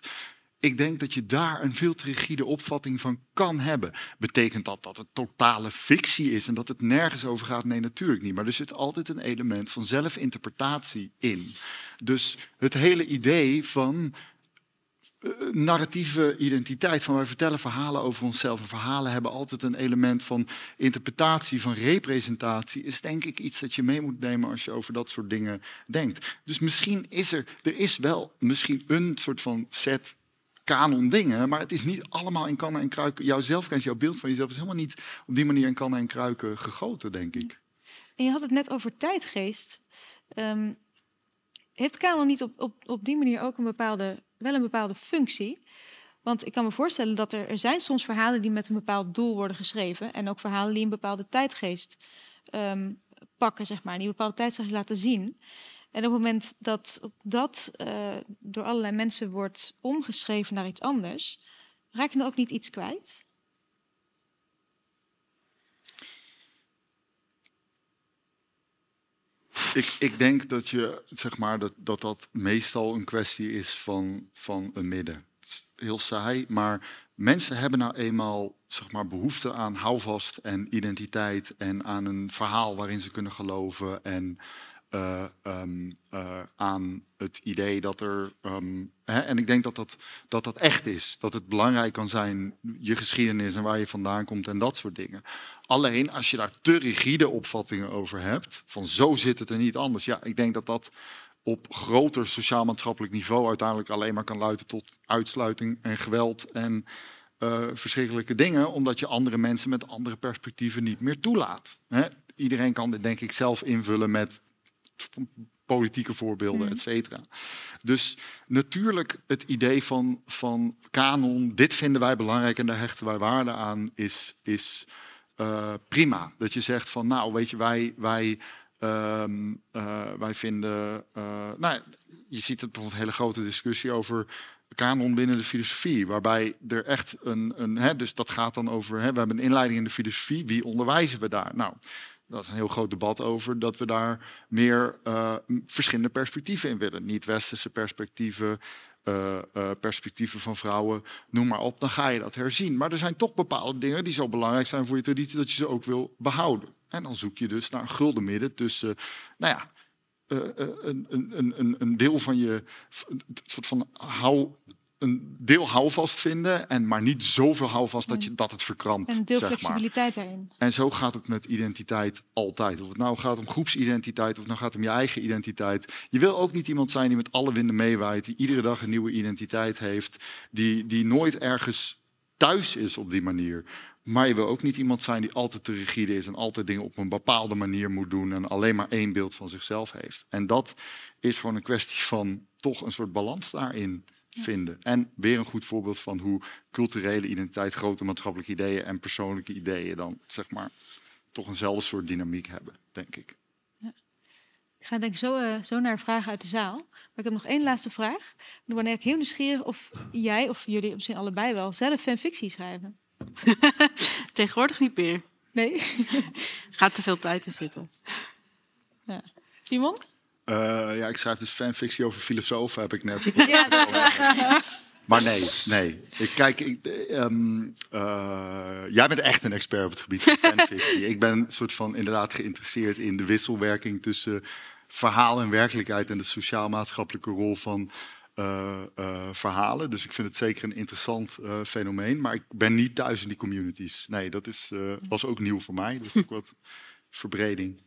ik denk dat je daar een veel te rigide opvatting van kan hebben. Betekent dat dat het totale fictie is en dat het nergens over gaat? Nee, natuurlijk niet. Maar er zit altijd een element van zelfinterpretatie in. Dus het hele idee van uh, narratieve identiteit, van wij vertellen verhalen over onszelf. En verhalen hebben altijd een element van interpretatie, van representatie. Is denk ik iets dat je mee moet nemen als je over dat soort dingen denkt. Dus misschien is er, er is wel misschien een soort van set kanon dingen, maar het is niet allemaal in kannen en kruiken. Jouw zelfkennis, jouw beeld van jezelf is helemaal niet op die manier in kannen en kruiken gegoten, denk ik. En je had het net over tijdgeest. Um, heeft kanon niet op, op, op die manier ook een bepaalde, wel een bepaalde functie? Want ik kan me voorstellen dat er, er zijn soms verhalen die met een bepaald doel worden geschreven. En ook verhalen die een bepaalde tijdgeest um, pakken, zeg maar, die een bepaalde tijdgeest laten zien. En op het moment dat dat uh, door allerlei mensen wordt omgeschreven naar iets anders, raak je ook niet iets kwijt? Ik, ik denk dat, je, zeg maar, dat, dat dat meestal een kwestie is van, van een midden. Het is heel saai, maar mensen hebben nou eenmaal zeg maar, behoefte aan houvast en identiteit en aan een verhaal waarin ze kunnen geloven en uh, um, uh, aan het idee dat er. Um, hè, en ik denk dat dat, dat dat echt is. Dat het belangrijk kan zijn, je geschiedenis en waar je vandaan komt en dat soort dingen. Alleen als je daar te rigide opvattingen over hebt, van zo zit het er niet anders. Ja, ik denk dat dat op groter sociaal-maatschappelijk niveau uiteindelijk alleen maar kan leiden tot uitsluiting en geweld en uh, verschrikkelijke dingen, omdat je andere mensen met andere perspectieven niet meer toelaat. Hè? Iedereen kan dit denk ik zelf invullen met politieke voorbeelden, et cetera. Dus natuurlijk het idee van, van kanon, dit vinden wij belangrijk en daar hechten wij waarde aan, is, is uh, prima. Dat je zegt van, nou weet je, wij, wij, um, uh, wij vinden, uh, nou, je ziet het bijvoorbeeld een hele grote discussie over kanon binnen de filosofie, waarbij er echt een, een hè, dus dat gaat dan over, hè, we hebben een inleiding in de filosofie, wie onderwijzen we daar? Nou, dat is een heel groot debat over dat we daar meer uh, verschillende perspectieven in willen. Niet-westerse perspectieven, uh, uh, perspectieven van vrouwen, noem maar op. Dan ga je dat herzien. Maar er zijn toch bepaalde dingen die zo belangrijk zijn voor je traditie dat je ze ook wil behouden. En dan zoek je dus naar een gulden midden tussen, nou ja, een, een, een, een deel van je soort van hou een deel houvast vinden, en maar niet zoveel houvast dat, je, dat het verkrampt. En een deel flexibiliteit daarin. En zo gaat het met identiteit altijd. Of het nou gaat om groepsidentiteit of het nou gaat om je eigen identiteit. Je wil ook niet iemand zijn die met alle winden meewaait, die iedere dag een nieuwe identiteit heeft, die, die nooit ergens thuis is op die manier. Maar je wil ook niet iemand zijn die altijd te rigide is en altijd dingen op een bepaalde manier moet doen en alleen maar één beeld van zichzelf heeft. En dat is gewoon een kwestie van toch een soort balans daarin vinden. En weer een goed voorbeeld van hoe culturele identiteit, grote maatschappelijke ideeën en persoonlijke ideeën dan zeg maar toch eenzelfde soort dynamiek hebben, denk ik. Ja. Ik ga denk ik zo, uh, zo naar vragen uit de zaal. Maar ik heb nog één laatste vraag. Dan ben ik heel nieuwsgierig of jij of jullie misschien allebei wel zelf fanfictie schrijven. [laughs] Tegenwoordig niet meer. Nee? [laughs] Gaat te veel tijd in zitten. Ja. Simon? Uh, ja, ik schrijf dus fanfictie over filosofen, heb ik net. [laughs] Ja, dat is Maar nee, nee. Ik, kijk, ik, um, uh, jij bent echt een expert op het gebied van fanfictie. ik ben soort van inderdaad geïnteresseerd in de wisselwerking tussen verhaal en werkelijkheid en de sociaal-maatschappelijke rol van uh, verhalen. Dus ik vind het zeker een interessant fenomeen. Maar ik ben niet thuis in die communities. Nee, dat is, was ook nieuw voor mij. Dus ook wat verbreding.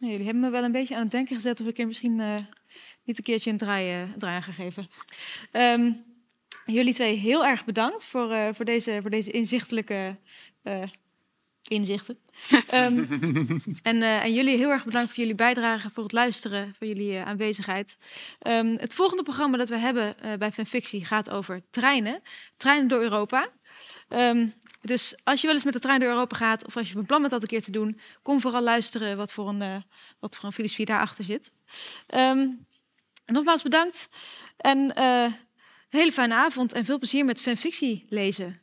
Nee, jullie hebben me wel een beetje aan het denken gezet of ik er misschien uh, niet een keertje een draai, uh, draai aan gegeven. Um, jullie twee heel erg bedankt voor, uh, voor, deze, voor deze inzichtelijke inzichten. um, [laughs] en, en, jullie heel erg bedankt voor jullie bijdrage, voor het luisteren, voor jullie aanwezigheid. Um, het volgende programma dat we hebben bij Fanfictie gaat over treinen. Treinen door Europa. Um, dus als je wel eens met de trein door Europa gaat, of als je een plan met dat een keer te doen, kom vooral luisteren wat voor een, uh, wat voor een filosofie daarachter zit. Um, nogmaals bedankt. En eh, een hele fijne avond en veel plezier met fanfictie lezen.